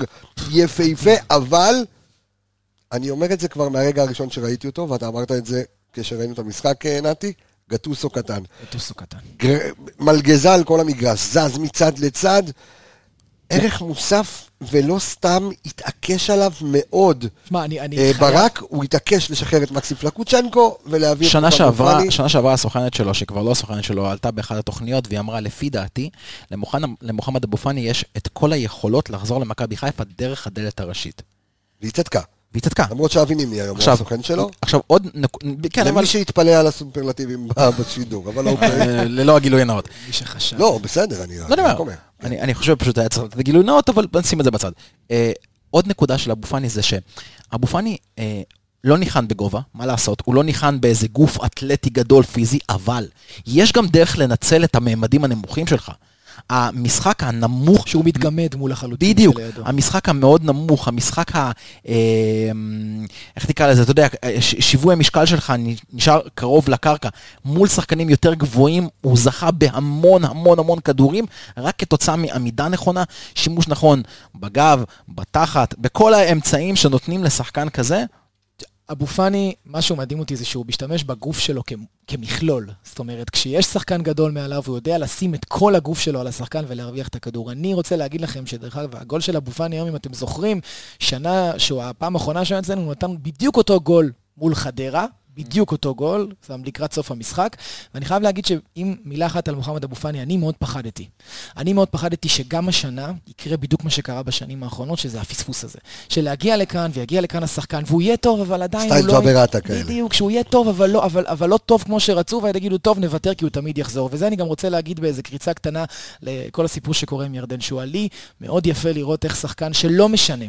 יפהפה, אבל אני אומר את זה כבר מהרגע הראשון שראיתי אותו, ואתה אמרת את זה כשראינו את המשחק, אה, נתי, גטוסו קטן. טוסו קטן. גר- מלגזה על כל המגרש, זז מצד לצד, ערך מוסף ולא סתם התעקש עליו מאוד. שמע, אני... אני אה, חייב- ברק, הוא התעקש לשחרר את מקסי פלקוצ'נקו ולהביא את שנה שעברה. שנה שעברה הסוכנת שלו, שכבר לא הסוכנת שלו, עלתה באחת התוכניות והיא אמרה, לפי דעתי, למוחמד, למוחמד אבו פאני יש את כל היכולות לחזור למכבי חיפה דרך הדלת הראשית. והיא צדקה, והיא צדקה. למרות שאבי נימני היום הוא הסוכן שלו. עכשיו עוד נקודה, כן, אבל למי שהתפלא על הסופרלטיבים בשידור, אבל אוקיי. אה, ללא הגילוי הנאות. מי שחשב. לא, בסדר, אני לא אומר. אני, אני חושב פשוט היה צריך לתת גילוי נאות, אבל נשים את זה בצד. אה, עוד נקודה של אבו פאני זה שאבו פאני אה, לא ניחן בגובה, מה לעשות? הוא לא ניחן באיזה גוף אתלטי גדול פיזי, אבל יש גם דרך לנצל את הממדים הנמוכים שלך. המשחק הנמוך שהוא מתגמד מול החלוצים בדיוק. המשחק המאוד נמוך, המשחק ה... אה, איך תקרא לזה, אתה יודע, ש- שיווי המשקל שלך נשאר קרוב לקרקע. מול שחקנים יותר גבוהים, הוא זכה בהמון המון המון כדורים, רק כתוצאה מעמידה נכונה, שימוש נכון בגב, בתחת, בכל האמצעים שנותנים לשחקן כזה. אבו פאני, מה שהוא מדהים אותי זה שהוא משתמש בגוף שלו כ- כמכלול. זאת אומרת, כשיש שחקן גדול מעליו, הוא יודע לשים את כל הגוף שלו על השחקן ולהרוויח את הכדור. אני רוצה להגיד לכם שדרך אגב, הגול של אבו פאני היום, אם אתם זוכרים, שנה, שהוא הפעם האחרונה שהוא היה אצלנו, הוא נתן בדיוק אותו גול מול חדרה. בדיוק אותו גול, שם לקראת סוף המשחק, ואני חייב להגיד שאם מילה אחת על מוחמד אבו פאני, אני מאוד פחדתי. אני מאוד פחדתי שגם השנה יקרה בדיוק מה שקרה בשנים האחרונות, שזה הפספוס הזה. של להגיע לכאן, ויגיע לכאן השחקן, והוא יהיה טוב, אבל עדיין סטייל הוא לא... ג'אבר עטה כאלה. בדיוק, שהוא יהיה טוב, אבל לא, אבל, אבל לא טוב כמו שרצו, ויגידו, טוב, נוותר כי הוא תמיד יחזור. וזה אני גם רוצה להגיד באיזה קריצה קטנה לכל הסיפור שקורה עם ירדן שועלי. מאוד יפה לראות איך שחקן שלא משנה.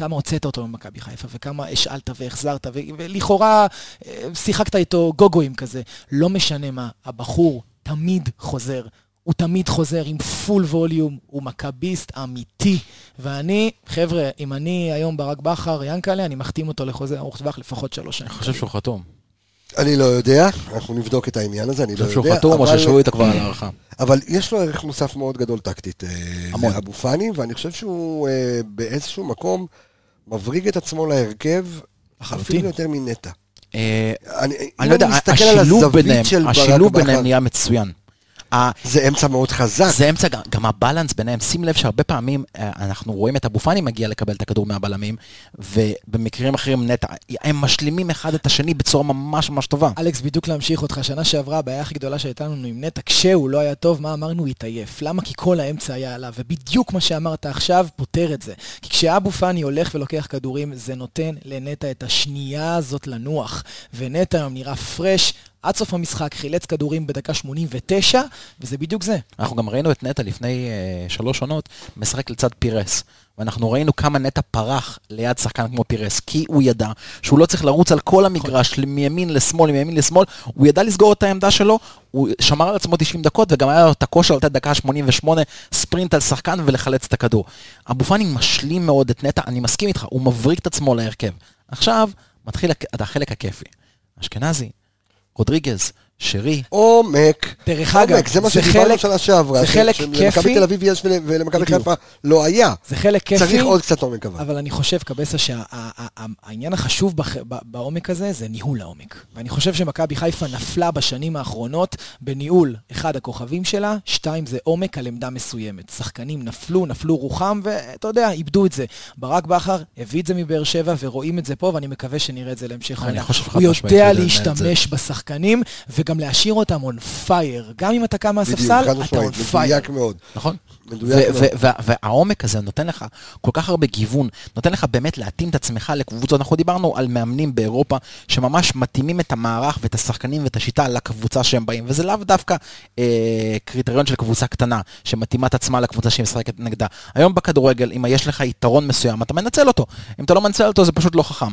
כמה הוצאת אותו ממכבי חיפה, וכמה השאלת והחזרת, ו- ולכאורה אה, שיחקת איתו גוגואים כזה. לא משנה מה, הבחור תמיד חוזר. הוא תמיד חוזר עם פול ווליום, הוא מכביסט אמיתי. ואני, חבר'ה, אם אני היום ברק בכר, ינקלה, אני מחתים אותו לחוזה ארוך טווח לפחות שלוש שנים. אני חושב שהוא חתום. אני לא יודע, אנחנו נבדוק את העניין הזה, אני אני לא חושב שהוא יודע. חתום, או אבל- ששבו איתו כבר על הערכה. אבל יש לו ערך מוסף מאוד גדול טקטית, אה, המון. לאבו פאני, ואני חושב שהוא אה, באיזשהו מקום מבריג את עצמו להרכב, לחלוטין. אפילו יותר מנטע. אה, אני לא יודע, השילוב ביניהם נהיה מצוין. זה אמצע מאוד חזק. זה אמצע, גם- גם הבלנס ביניהם, שים לב שהרבה פעמים אה, אנחנו רואים את אבו פאני מגיע לקבל את הכדור מהבלמים, ובמקרים אחרים נטע, הם משלימים אחד את השני בצורה ממש ממש טובה. אלכס, בדיוק להמשיך אותך, שנה שעברה הבעיה הכי גדולה שהייתה לנו עם נטע, כשהוא לא היה טוב, מה אמרנו? הוא התעייף. למה? כי כל האמצע היה עליו, ובדיוק מה שאמרת עכשיו פותר את זה. כי כשאבו פאני הולך ולוקח כדורים, זה נותן לנטע את השנייה הזאת לנוח. ונטע היום נראה פרש. עד סוף המשחק חילץ כדורים בדקה 89, וזה בדיוק זה. אנחנו גם ראינו את נטע לפני אה, שלוש עונות משחק לצד פירס. ואנחנו ראינו כמה נטע פרח ליד שחקן כמו פירס, כי הוא ידע שהוא לא צריך לרוץ על כל המגרש, מימין לשמאל, מימין לשמאל, הוא ידע לסגור את העמדה שלו, הוא שמר על עצמו 90 דקות, וגם היה לו את הכושר לתת דקה 88 ספרינט על שחקן ולחלץ את הכדור. אבו פאני משלים מאוד את נטע, אני מסכים איתך, הוא מבריק את עצמו להרכב. עכשיו מתחיל הק- החלק הכיפי. אשכנזי, Rodriguez. שרי, עומק. דרך אגב, עומק, זה מה זה שדיברנו חלק- שנה שעברה. זה חלק שלמכבי כיפי. תל אביב יש ול- ולמכבי. חיפה לא היה. זה חלק כיפי. צריך עוד קצת עומק אבל. אבל אני חושב, קבסה, שהעניין החשוב בח- ב- בעומק הזה זה ניהול העומק. ואני חושב שמכבי חיפה נפלה בשנים האחרונות בניהול, אחד, הכוכבים שלה, שתיים, זה עומק על עמדה מסוימת. שחקנים נפלו, נפלו רוחם, ואתה יודע, איבדו את זה. ברק בכר הביא את זה מבאר שבע, ורואים את זה פה, ואני מקווה שנראה את זה להמשך אני העונה. חושב חד הוא משמעית יודע שהוא יודע. להשתמש בשחקנים, וגם גם להשאיר אותם on fire. גם אם אתה קם מהספסל, אתה on fire. מדויק מאוד. נכון. מדויק מאוד. והעומק הזה נותן לך כל כך הרבה גיוון, נותן לך באמת להתאים את עצמך לקבוצות. אנחנו דיברנו על מאמנים באירופה שממש מתאימים את המערך ואת השחקנים ואת השיטה לקבוצה שהם באים, וזה לאו דווקא אה, קריטריון של קבוצה קטנה שמתאימה את עצמה לקבוצה שהיא משחקת נגדה. היום בכדורגל, אם יש לך יתרון מסוים, אתה מנצל אותו. אם אתה לא מנצל אותו, זה פשוט לא חכם.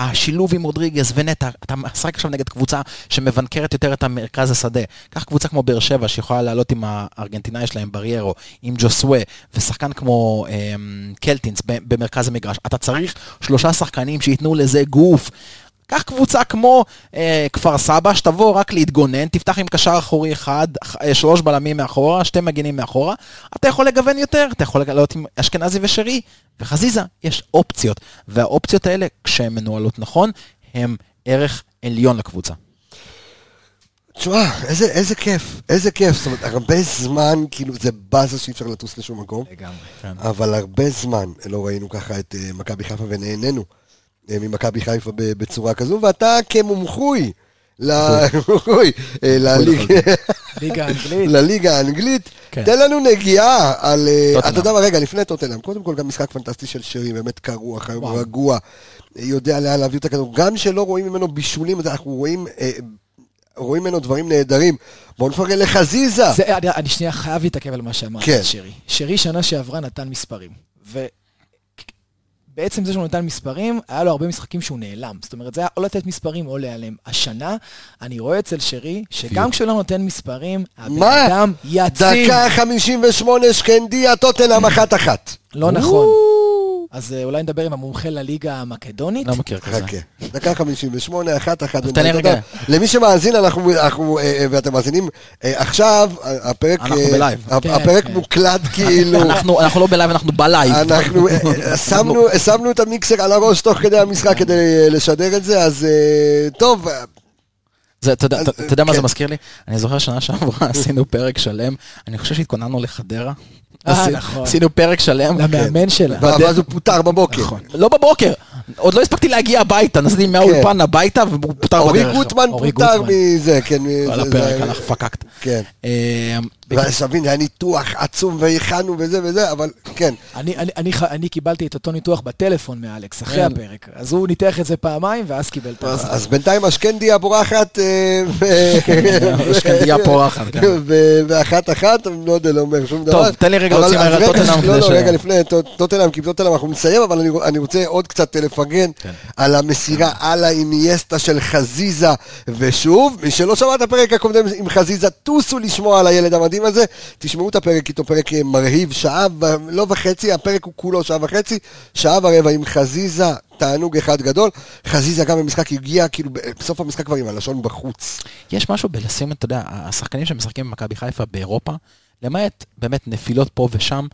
השילוב עם רודריגז ונטע, אתה משחק עכשיו נגד קבוצה שמבנקרת יותר את המרכז השדה. קח קבוצה כמו באר שבע שיכולה לעלות עם הארגנטינאי שלהם, בריירו, עם ג'וסווה, ושחקן כמו אמ, קלטינס במרכז המגרש. אתה צריך שלושה שחקנים שייתנו לזה גוף. קח קבוצה כמו אה, כפר סבא, שתבוא רק להתגונן, תפתח עם קשר אחורי אחד, אה, שלוש בלמים מאחורה, שתי מגינים מאחורה, אתה יכול לגוון יותר, אתה יכול לעלות עם אשכנזי ושרי, וחזיזה, יש אופציות, והאופציות האלה, כשהן מנוהלות נכון, הן ערך עליון לקבוצה. תשמע, איזה, איזה כיף, איזה כיף. זאת אומרת, הרבה זמן, כאילו, זה באזה שאי אפשר לטוס לשום מקום. לגמרי. אבל הרבה זמן לא ראינו ככה את אה, מכבי חיפה ונהנינו ממכבי חיפה ב- בצורה כזו, ואתה כמומחוי אה. לליגה האנגלית, כן. תן לנו נגיעה על... אה. אתה יודע מה, רגע, לפני טוטנאם, קודם כל גם משחק פנטסטי של שרי, באמת קר רוח, היום. רגוע, אה, יודע לאן להעביר את הכדור, גם שלא רואים ממנו בישולים, אנחנו רואים... אה, רואים ממנו דברים נהדרים. בואו נפרגן לחזיזה. זה, אני, אני שנייה חייב להתעכב על מה שאמרת כן. שרי. שרי שנה שעברה נתן מספרים. ובעצם זה שהוא נתן מספרים, היה לו הרבה משחקים שהוא נעלם. זאת אומרת, זה היה או לתת מספרים או להיעלם. השנה, אני רואה אצל שרי, שגם כשהוא לא נותן מספרים, הבן? אדם יציב. דקה 58, שקנדיה, טוטנאם אחת אחת. לא נכון. אז אה, אולי נדבר עם המומחה לליגה המקדונית. לא מכיר כזה. חכה. דקה 58, אחת אחת. תן לי רגע. למי שמאזין, אנחנו, אנחנו, אה, אה, ואתם מאזינים, עכשיו, הפרק... אנחנו ב live. הפ- כן, הפרק כן. מוקלט כאילו. אנחנו אנחנו לא ב live, אנחנו ב live. אנחנו שמנו, שמנו את המיקסר על הראש תוך כדי המשחק כדי לשדר את זה, אז טוב, זה, אתה, יודע- מה כן. זה מזכיר לי? אני זוכר שנה שעברה עשינו פרק שלם, אני חושב שהתכוננו לחדרה. אה, נכון. עשינו פרק שלם. למאמן שלה. ואז הוא פוטר בבוקר. נכון. לא בבוקר, עוד לא הספקתי להגיע הביתה, נסעתי מהאולפן הביתה והוא פוטר כן. אורי בדרך. גוטמן פוטר. מזה, כן. על הפרק, הלך פקקט. כן. אה, ואז תבין, היה ניתוח עצום והכנו וזה וזה, אבל כן. אני, קיבלתי את אותו ניתוח בטלפון מאלכס, אחרי כן. הפרק. אז הוא ניתח את זה פעמיים, ואז קיבל את זה. אז בינתיים השקנדיה בורחת, אה, ו- השקנדיה פורחת, כן. ואחת אחת, לא יודע, לא אומר שום דבר. טוב, תן לי רגע אבל- להוציא מהר על רגע, טוטנהאם לא, לא, רגע לפני טוט- טוטנהאם, כי טוטנהאם אנחנו נסיים, אבל אני, רוצה עוד קצת לפרגן כן. על המסירה על האינייסטה של חזיזה, ושוב, מי שלא שמע את הפרק הקודם עם חזיזה, טוסו לשמוע על הילד המדהים הזה, תשמעו את הפרק איתו, פרק אה, מרהיב, שעה, לא וחצי, הפרק הוא כולו שעה וחצי, שעה ורבע עם חזיזה, תענוג אחד גדול. חזיזה גם במשחק הגיע, כאילו, בסוף המשחק כבר עם הלשון בחוץ. יש משהו בלשים, אתה יודע, השחקנים שמשחקים במכבי חיפה באירופה, למעט באמת נפילות פה ושם,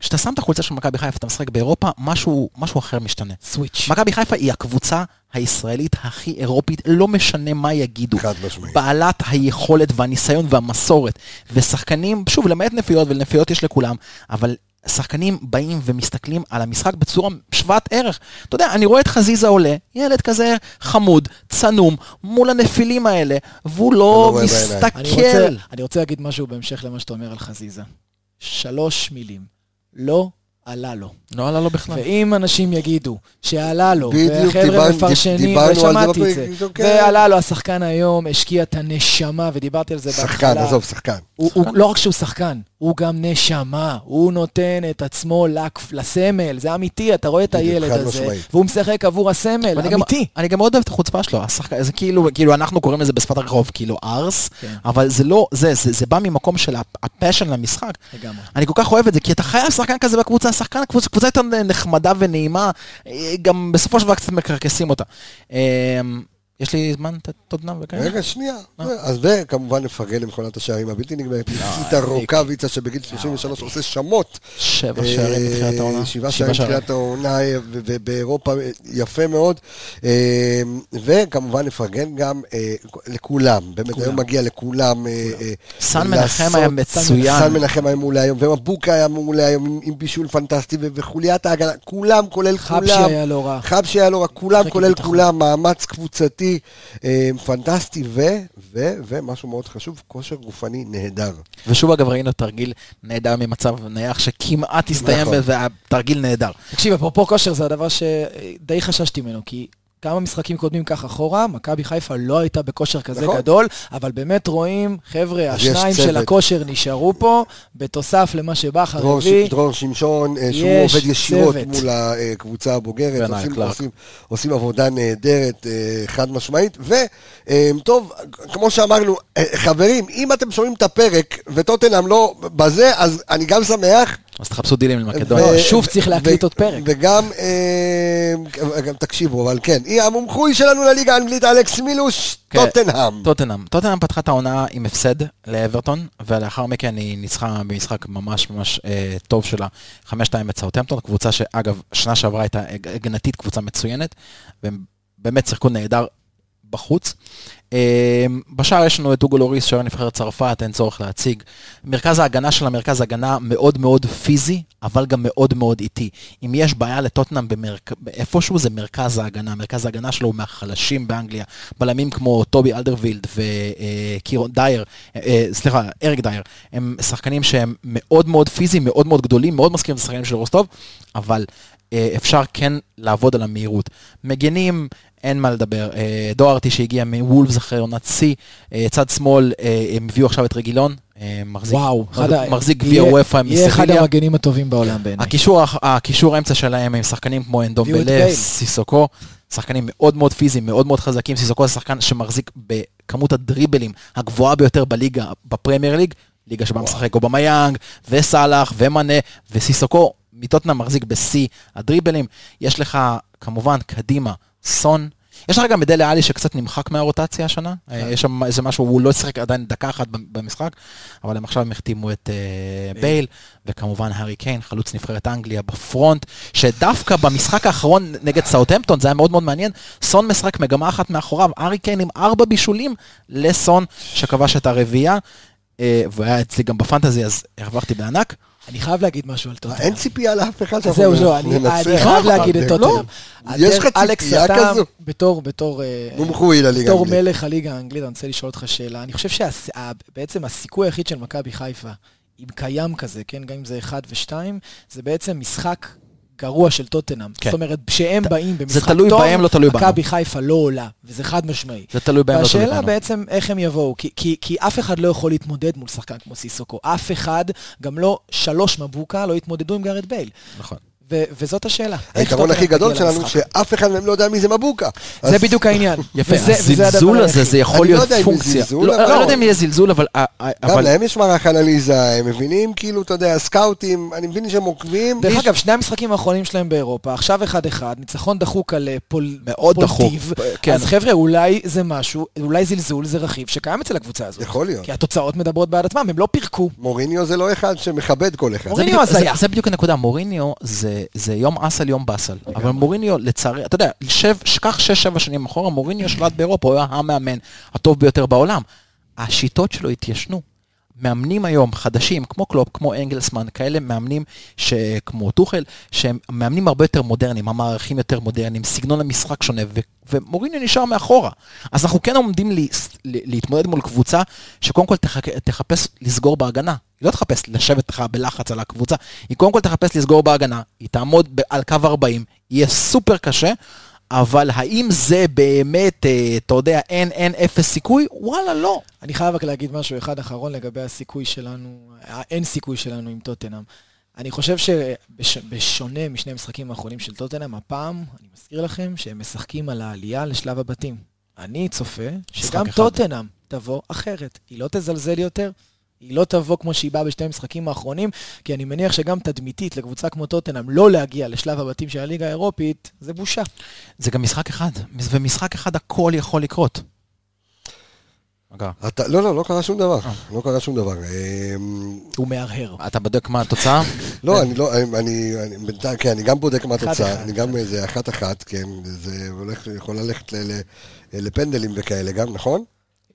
כשאתה שם את החולצה של מכבי חיפה, אתה משחק באירופה, משהו, משהו אחר משתנה. סוויץ'. מכבי חיפה היא הקבוצה הישראלית הכי אירופית, לא משנה מה יגידו. חד משמעית. בעלת היכולת והניסיון והמסורת. ושחקנים, שוב, למעט נפילות, ולנפילות יש לכולם, אבל שחקנים באים ומסתכלים על המשחק בצורה שוות ערך. אתה יודע, אני רואה את חזיזה עולה, ילד כזה חמוד, צנום, מול הנפילים האלה, והוא לא לא בעיניים. אני רוצה, מסתכל. אני רוצה להגיד משהו בהמשך למה שאתה אומר על חזיזה. שלוש מילים. לא עלה לו. לא עלה לו בכלל. ואם אנשים יגידו שעלה לו, וחבר'ה מפרשנים, ושמעתי את זה, כן. ועלה לו השחקן היום, השקיע את הנשמה, ודיברתי על זה שחקן, בהתחלה. עזוב, שחקן. הוא, הוא, לא רק שהוא שחקן, הוא גם נשמה, הוא נותן את עצמו לכ- לסמל, זה אמיתי, אתה רואה את הילד הזה. והוא משחק עבור הסמל, אמיתי. אני גם מאוד אוהב את החוצפה שלו, השחק... זה כאילו, כאילו אנחנו קוראים לזה בשפת הרחוב, כאילו ארס, כן. אבל זה לא, זה, זה, זה בא ממקום של הפ- ה passion למשחק. לגמרי. אני כל כך אוהב את זה, כי אתה חייב שחקן כזה בקבוצה, שחקן קבוצה, קבוצה יותר נחמדה ונעימה, גם בסופו של דבר קצת מקרקסים אותה. אה, יש לי זמן טוטנאם וכאלה? רגע, שנייה. אה. אז וכמובן נפרגן למכונת השערים הבלתי נגמרת. ניקיטה רוקאביצה שבגיל 33 עושה שמות. שבע שערים בתחילת העונה. אה, שבעה שערים בתחילת העונה, אה, ובאירופה אה, יפה מאוד. אה, וכמובן נפרגן גם אה, לכולם, באמת היום מגיע לכולם. אה, אה, סן מנחם היה מצוין. סן מנחם היה מעולה היום, ומבוקה היה מעולה היום עם- בישול פנטסטי, וחוליית ההגנה, כולם כולל כולם. חבשי היה לא רע. חבשי היה לא רע, כולם כולל. כולם, מאמץ קבוצתי, אה, פנטסטי, ו, ו, ומשהו מאוד חשוב, כושר גופני נהדר. ושוב אגב ראינו תרגיל נהדר ממצב נייח שכמעט הסתיים נכון. וזה היה תרגיל נהדר. תקשיב, אפרופו כושר, זה הדבר שדי חששתי ממנו, כי כמה משחקים קודמים כך אחורה, מכבי חיפה לא הייתה בכושר כזה נכון. גדול, אבל באמת רואים, חבר'ה, השניים של. הכושר נשארו פה, בתוסף למה שבכר דרור, הביא. ש... דרור שמשון, אה, שהוא יש עובד ישירות צוות. מול הקבוצה הבוגרת, עושים. עושים, עושים עבודה נהדרת, אה, חד משמעית, וטוב, כמו שאמרנו, אה, חברים, אם אתם שומעים את הפרק וטוטנאם לא בזה, אז אני גם שמח. אז תחפשו דילים למקדוניה. לא, שוב צריך להקליט עוד פרק. וגם, אה, גם תקשיבו, אבל כן, היא המומחוי שלנו לליגה האנגלית, אלכס מילוש, כן. טוטנהאם. טוטנאם. טוטנאם פתחה את העונה עם הפסד לאברטון, ולאחר מכן היא ניצחה במשחק ממש ממש אה, טוב שלה, 5-2 את סאוטהמפטון, קבוצה שאגב, שנה שעברה הייתה הג- הגנתית קבוצה מצוינת, והם באמת שיחקו נהדר בחוץ. אה, בשער יש לנו את אוגו לוריס, שוער נבחרת צרפת, אין צורך להציג. מרכז ההגנה של המרכז הגנה מאוד מאוד פיזי, אבל גם מאוד מאוד איטי. אם יש בעיה לטוטנאם במרכ... איפשהו זה מרכז ההגנה, מרכז ההגנה שלו הוא מהחלשים באנגליה. בלמים כמו טובי אלדרווילד וקירון דייר, אה, אה, סליחה, אריק דייר, הם שחקנים שהם מאוד מאוד פיזיים, מאוד מאוד גדולים, מאוד מזכירים את השחקנים של רוסטוב, אבל אה, אפשר כן לעבוד על המהירות. מגנים, אין מה לדבר. אה, דוארטי שהגיע מוולפס אחרי עונת שיא, אה, צד שמאל, אה, הם הביאו עכשיו את רגילון, מחזיק, וואו, מחזיק גביע וופא יהיה אחד. המגנים הטובים בעולם בעיניי. הקישור, הקישור האמצע שלהם הם שחקנים כמו אנדום בייל. סיסוקו, שחקנים מאוד מאוד פיזיים, מאוד מאוד חזקים. סיסוקו זה שחקן שמחזיק בכמות הדריבלים הגבוהה ביותר בליגה, בפרמייר ליג, ליגה שבה משחק אובמיאנג, וסאלח, ומנה, וסיסוקו מטוטנאם מחזיק בשיא הדריבלים. יש לך כמובן קדימה סון. יש לך גם את דלה עלי שקצת נמחק מהרוטציה השנה, כן. אה, יש שם איזה משהו, הוא לא שיחק עדיין דקה אחת במשחק, אבל הם עכשיו הם החתימו את אה, בייל, וכמובן הארי קיין, חלוץ נבחרת אנגליה ב front, שדווקא במשחק האחרון נגד סאוטהמפטון, זה היה מאוד מאוד מעניין, סון משחק מגמה אחת מאחוריו, הארי קיין עם ארבע בישולים לסון, שכבש את הרביעייה, אה, והיה אצלי גם בפנטזי, אז הרווחתי בענק. אני חייב להגיד משהו על טוטנאם. אין ציפייה לאף אחד זהו, זהו, אני ננצח. חייב להגיד את לא, טוטנאם. יש לך ציפייה כזו? בתור, בתור... אה, מומחוי לליגה בתור האנגלית. מלך הליגה האנגלית, אני רוצה לשאול אותך שאלה. אני חושב שבעצם הסיכוי היחיד של מכבי חיפה, אם קיים כזה, כן, גם אם זה 1 ו-2, זה בעצם משחק גרוע של טוטנאם. כן. זאת אומרת, כשהם באים במשחק תלוי טוב, בהם, לא תלוי בנו. מכבי חיפה לא עולה, וזה חד משמעי. זה תלוי בהם, לא תלוי והשאלה בנו. בעצם איך הם יבואו, כי, כי, כי אף אחד לא יכול להתמודד מול שחקן כמו סיסוקו. אף אחד, גם לא שלוש מבוקה, לא יתמודדו עם גארת' בייל. נכון. ו- וזאת השאלה. היתרון טוטנהאם הכי גדול שלנו? שאף אחד מהם לא יודע מי זה מבוקה. זה אז- בדיוק העניין. יפה, וזה- וזה הדבר הזלזול הזה. זה יכול אני לא להיות פונקציה. זלזול, לא אבל- לא יודע אם יהיה זלזול, אבל... אה, אה, גם אבל- להם יש מערך אנליזה, הם מבינים, כאילו, אתה יודע, סקאוטים, אני מבין שהם עוקבים. דרך אגב, שני המשחקים האחרונים שלהם באירופה, עכשיו 1-1, ניצחון דחוק על אה, פלו, מאוד דחוק. פלובדיב. כן. אז חבר'ה, אולי זה משהו, אולי זלזול זה רכיב שקיים אצל הקבוצה הזאת. יכול להיות. כי התוצאות מדברות בעד עצמם, הם לא פירקו. מוריניו זה לא אחד שמכבד כל אחד. זה מוריניו בדיוק- הזיה. זה- זה בדיוק הנקודה, מוריניו זה, זה יום אסל יום באסל, אבל מוריניו לצערי, אתה יודע, שב, קח 6-7 שנים אחורה, מוריניו שלט באירופה, הוא היה המאמן הטוב ביותר בעולם. השיטות שלו התיישנו. מאמנים היום חדשים, כמו קלופ, כמו אנגלסמן, כאלה מאמנים שכמו טוחל, שהם מאמנים הרבה יותר מודרניים, המערכים יותר מודרניים, סגנון המשחק שונה, ו- ומוריניו נשאר מאחורה. אז אנחנו כן עומדים לי, להתמודד מול קבוצה שקודם כל תחק, תחפש לסגור בהגנה. היא לא תחפש לשבת לך בלחץ על הקבוצה, היא קודם כל תחפש לסגור בהגנה, היא תעמוד על קו 40, יהיה סופר קשה, אבל האם זה באמת, אה, אתה יודע, אין, אין אפס סיכוי? וואלה, לא. אני חייב רק להגיד משהו אחד אחרון לגבי הסיכוי שלנו, האין סיכוי שלנו עם טוטנאם. אני חושב שבשונה משני המשחקים האחרונים של טוטנאם, הפעם, אני מזכיר לכם, שהם משחקים על העלייה לשלב הבתים. אני צופה שגם. טוטנאם תבוא אחרת. היא לא תזלזל יותר, היא לא תבוא כמו שהיא באה בשני המשחקים האחרונים, כי אני מניח שגם תדמיתית לקבוצה כמו טוטנאם לא להגיע לשלב הבתים של הליגה האירופית, זה בושה. זה גם משחק אחד, ומשחק אחד הכל יכול לקרות. אתה- לא, לא, לא קרה שום דבר. אה. לא קרה שום דבר. אמ, הוא מהרהר. אתה בודק מה התוצאה? לא, אני לא, אני, בינתיים, כן, אני גם בודק מה התוצאה. אני גם איזה אחת-אחת, כן, זה הולך, יכול ללכת ל- ל- לפנדלים וכאלה גם, נכון?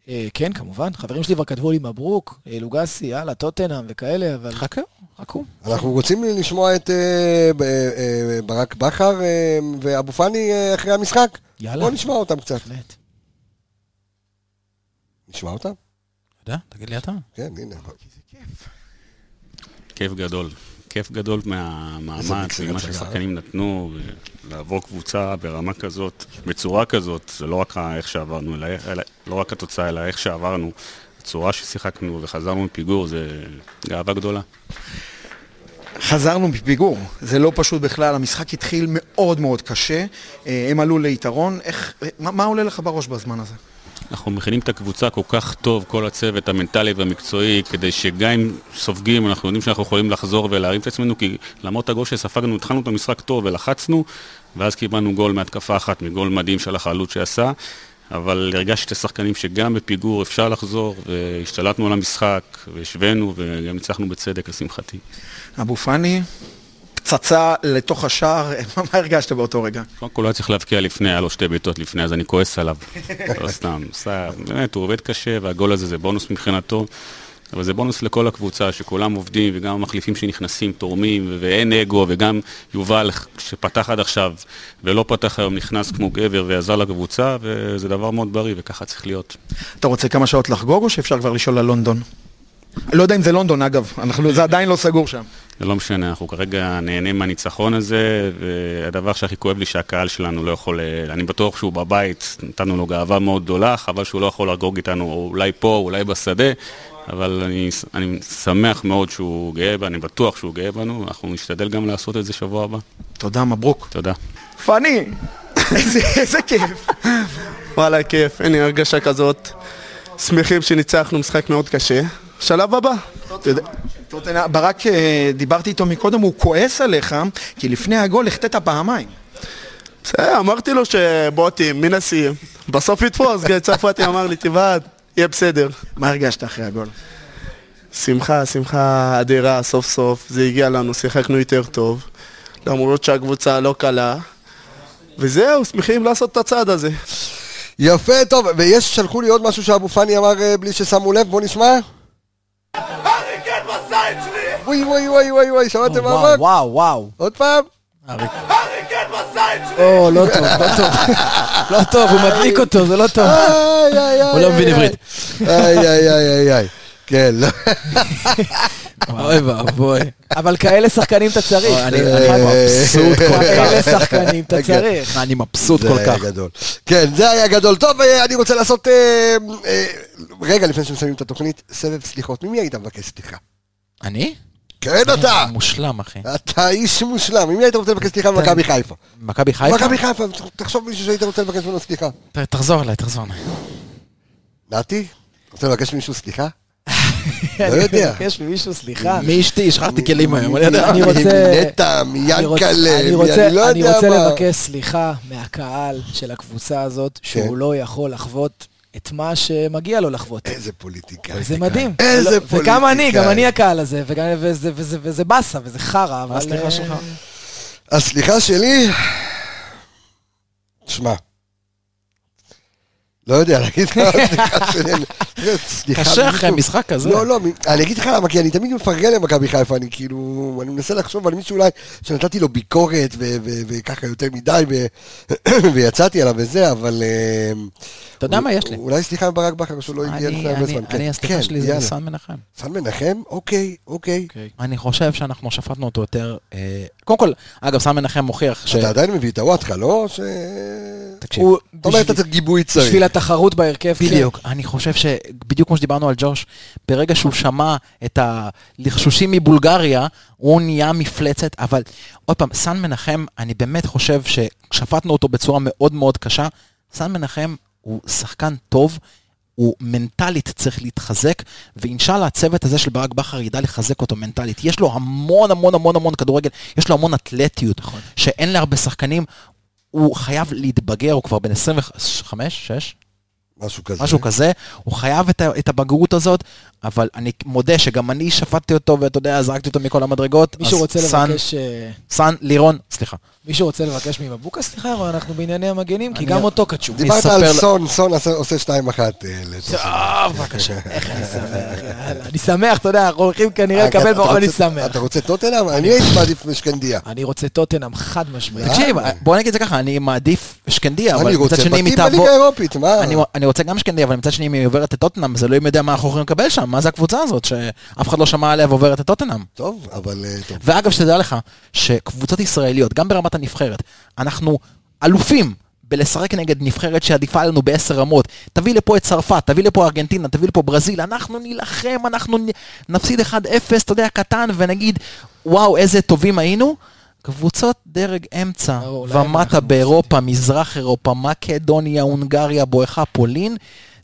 אה, כן, כמובן. חברים שלי כבר כתבו לי מברוק, אה, לוגסי, יאללה, טוטנאם וכאלה, אבל... חכה, חכו. אנחנו רוצים לשמוע את אה, ברק בכר ואבו פאני אחרי המשחק? יאללה. בוא נשמע אותם קצת. בהחלט. נשמע אותם? אתה יודע? תגיד לי אתה. כן, הנה. כיף גדול. כיף גדול מהמאמץ, ממה שהשחקנים נתנו, לעבור קבוצה ברמה כזאת, בצורה כזאת, זה לא רק איך שעברנו, אלא, אלא, לא רק התוצאה, אלא איך שעברנו, הצורה ששיחקנו וחזרנו מפיגור, זה גאווה גדולה. חזרנו מפיגור, זה לא פשוט בכלל, המשחק התחיל מאוד מאוד קשה, אה, הם עלו ליתרון, איך, מה, מה עולה לך בראש בזמן הזה? אנחנו מכינים את הקבוצה כל כך טוב, כל הצוות המנטלי והמקצועי, כדי שגם אם סופגים, אנחנו יודעים שאנחנו יכולים לחזור ולהרים את עצמנו, כי למרות הגול שספגנו, התחלנו את המשחק טוב ולחצנו, ואז קיבלנו גול מהתקפה אחת, מגול מדהים של החלוץ שעשה, אבל הרגשתי את השחקנים שגם בפיגור אפשר לחזור, והשתלטנו על המשחק, והשווינו, וגם ניצחנו בצדק, לשמחתי. אבו פאני, פצצה לתוך השער, מה הרגשת באותו רגע? קודם כל הוא היה צריך להבקיע לפני, היה לו שתי בעיטות לפני, אז אני כועס עליו. לא סתם, באמת, הוא עובד קשה, והגול הזה זה בונוס מבחינתו. אבל זה בונוס לכל הקבוצה, שכולם עובדים, וגם המחליפים שנכנסים תורמים, ואין אגו, וגם יובל שפתח עד עכשיו, ולא פתח היום, נכנס כמו גבר ועזר לקבוצה, וזה דבר מאוד בריא, וככה צריך להיות. אתה רוצה כמה שעות לחגוג או שאפשר כבר לשאול על לונדון? לא יודע אם זה לונדון אגב, אנחנו, זה עדיין לא סגור שם. זה לא משנה, אנחנו כרגע נהנים מהניצחון הזה, והדבר שהכי כואב לי שהקהל שלנו לא יכול, אני בטוח שהוא בבית, נתנו לו גאווה מאוד גדולה, חבל שהוא לא יכול לחגוג איתנו, או אולי פה, אולי בשדה, אבל אני, אני שמח מאוד שהוא גאה, ואני בטוח שהוא גאה בנו, אנחנו נשתדל גם לעשות את זה שבוע הבא. תודה, מברוק. תודה. פאני, איזה כיף. וואלה, כיף, אין לי הרגשה כזאת. שמחים שניצחנו משחק מאוד קשה. שלב הבא. ברק, אה, דיברתי איתו מקודם, הוא כועס עליך, כי לפני הגול החטאת פעמיים. בסדר, אמרתי לו שבוטים, מנסים. בסוף יתפוס, גיא צרפתי אמר לי, תבעט, יהיה בסדר. מה הרגשת אחרי הגול? שמחה, שמחה אדירה, סוף סוף. זה הגיע לנו, שיחקנו יותר טוב. למרות שהקבוצה לא קלה. וזהו, שמחים לעשות את הצעד הזה. יפה, טוב, ויש, שלחו לי עוד משהו שאבו פאני אמר אה, בלי ששמו לב, בוא נשמע. וואי וואי וואי וואי וואי, שמעתם מה אמר? וואו, וואו, וואו. עוד פעם? או, לא טוב, לא טוב. לא טוב, הוא מדליק אותו, זה לא טוב. איי, איי, איי, הוא לא מבין עברית. איי, איי, איי, איי, איי. כן, לא. אוי ואבוי. אבל כאלה שחקנים אתה צריך. אני מבסוט כל כאלה כך. שחקנים אתה צריך. אני מבסוט זה כל היה כך. גדול. כן, זה היה גדול. טוב, אה, אני רוצה לעשות... אה, אה, רגע, לפני שמסיימים את התוכנית, סבב סליחות. ממי היית מבקש סליחה? אני? כן, אתה. מושלם, אחי. אתה איש מושלם. ממי היית רוצה לבקש סליחה במכבי חיפה? מכבי חיפה? מכבי חיפה, תחשוב מישהו שהיית רוצה לבקש ממנו סליחה. תחזור אליי, תחזור אליי. נתי? רוצה לבקש מישהו סליחה? לא יודע. אני מבקש ממישהו סליחה. מאשתי, השחרתי כלים היום, אני יודע. אני רוצה- רוצה- מיאנקלה, אני מי- רוצה- אני לא אני יודע רוצה מה. לבקש סליחה מהקהל של הקבוצה הזאת, כן. שהוא לא יכול לחוות את מה שמגיע לו לחוות. איזה פוליטיקאי. זה מדהים. איזה לא- וגם אני, פוליטיקאי. גם אני הקהל הזה, וגם- וזה- באסה, וזה חרא, אבל... הסליחה אה, שלך? הסליחה שלי... שמע. לא יודע להגיד לך. סליחה, קשה אחרי מישהו- משחק כזה. לא, לא, אני אגיד לך למה, כי אני תמיד מפרגן למכבי חיפה, אני כאילו, אני מנסה לחשוב על מישהו אולי שנתתי לו ביקורת וככה יותר מדי, ויצאתי עליו וזה, אבל... אה, אתה יודע מה יש לי? אולי סליחה מברק בכר שהוא לא הגיע אני- לפני הרבה זמן. כן. אני, הסליחה כן, שלי זה. סן מנחם. סן מנחם? אוקיי, אוקיי. אני חושב שאנחנו שפטנו אותו יותר... אה, קודם כל, אגב, סן מנחם מוכיח ש... אתה עדיין מביא את הוואטחה, לא? ש... תקשיב. הוא- אתה אומר, אתה צריך גיבוי צריך. התחרות בהרכב, כן. בדיוק, אני חושב שבדיוק כמו שדיברנו על ג'וש, ברגע שהוא שמע את הלחשושים מבולגריה, הוא נהיה מפלצת, אבל עוד פעם, סן מנחם, אני באמת חושב ששפטנו אותו בצורה מאוד מאוד קשה. סן מנחם הוא שחקן טוב, הוא מנטלית צריך להתחזק, ואינשאללה הצוות הזה של ברק בכר ידע לחזק אותו מנטלית. יש לו המון המון המון המון כדורגל, יש לו המון אתלטיות, שאין להרבה שחקנים. הוא חייב להתבגר, הוא כבר בן 25, 6? משהו כזה. משהו כזה, הוא חייב את, ה- את הבגרות הזאת, אבל אני מודה שגם אני שפטתי אותו, ואתה יודע, זרקתי אותו מכל המדרגות. מישהו אז רוצה סן, לבקש... אה, סן, לירון, סליחה. מישהו רוצה לבקש ממבוקה סליחה, אבל אנחנו בענייני המגנים, כי גם אותו קצ'ו. דיברת על סון, סון עושה- עושה שתיים אחת. אה, לטוטנהאם. טוב, בבקשה. איך אני שמח, יאללה. אני שמח, אתה יודע, אנחנו הולכים כנראה לקבל ברוב, אני שמח. אתה רוצה טוטנאם? אני הייתי מעדיף משקנדיה. אני רוצה טוטנאם חד משמעית. תקשיב, בוא נגיד את זה ככה, אני מעדיף שקנדיה, אבל אני מצד רוצה שני אם היא בתים תעבור... בליגה האירופית, מה? אני, רוצה גם שקנדיה, אבל מצד שני אם היא עוברת את טוטנאם, זה לא אם יודע מה אנחנו יכולים לקבל שם, מה זה הקבוצה הזאת, שאף אחד לא שמע עליה ועוברת את טוטנאם. טוב, אבל אה, טוב. ואגב, שתדע לך, שקבוצות ישראליות, גם ברמת הנבחרת, אנחנו אלופים בלשחק נגד נבחרת שעדיפה עלינו בעשר רמות. תביא לפה את צרפת, תביא לפה ארגנטינה, תביא לפה ברזיל, אנחנו נילחם, אנחנו נפסיד 1-0, אתה יודע, קטן, ונגיד, וואו, איזה טובים היינו. קבוצות דרג אמצע ומטה באירופה, מזרח אירופה, מקדוניה, הונגריה, בואכה פולין,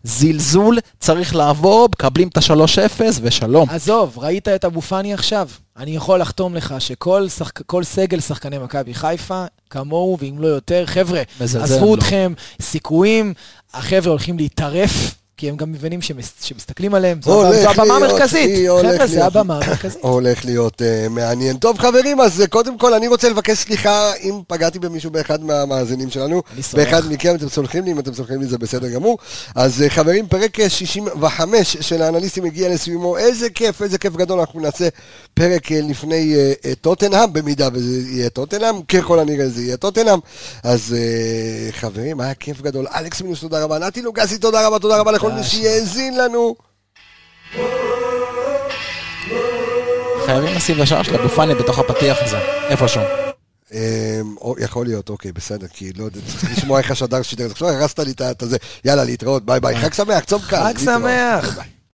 זלזול, צריך לעבור, מקבלים את ה-3-0 ושלום. עזוב, ראית את אבו פאני עכשיו? אני יכול לחתום לך שכל שחק... כל סגל שחקני מכבי חיפה, כמוהו ואם לא יותר, חבר'ה, עזבו לא. אתכם, סיכויים, החבר'ה הולכים להיטרף, כי הם גם מבינים שמס... שמסתכלים עליהם, זו, זו הבמה המרכזית. חבר'ה, להיות. הבמה המרכזית. הולך להיות uh, מעניין. טוב חברים, אז uh, קודם כל אני רוצה לבקש סליחה אם פגעתי במישהו באחד מהמאזינים שלנו. באחד מכם אתם סולחים לי, אם אתם סולחים לי זה בסדר גמור. אז uh, חברים, פרק אה, 65 של האנליסטים הגיע לסיומו. איזה כיף, איזה כיף גדול. אנחנו נעשה פרק לפני טוטנהאם, במידה וזה יהיה טוטנהאם, ככל הנראה זה יהיה טוטנהאם. אז חברים, היה כיף גדול. אלכס מינוס, תודה רבה. נתי לוגסי, תודה רבה, תודה רבה לכל מי שהאזין לנו. חייבים לשים לשער של אבו פאני בתוך הפתיח הזה, איפשהו. אמ, או, יכול להיות, אוקיי, בסדר, כי לא יודע, צריך לשמוע איך השדר שידר. עכשיו הרסת לי את הזה. יאללה, להתראות, ביי ביי. חג שמח, צום קל. חג. שמח. ביי.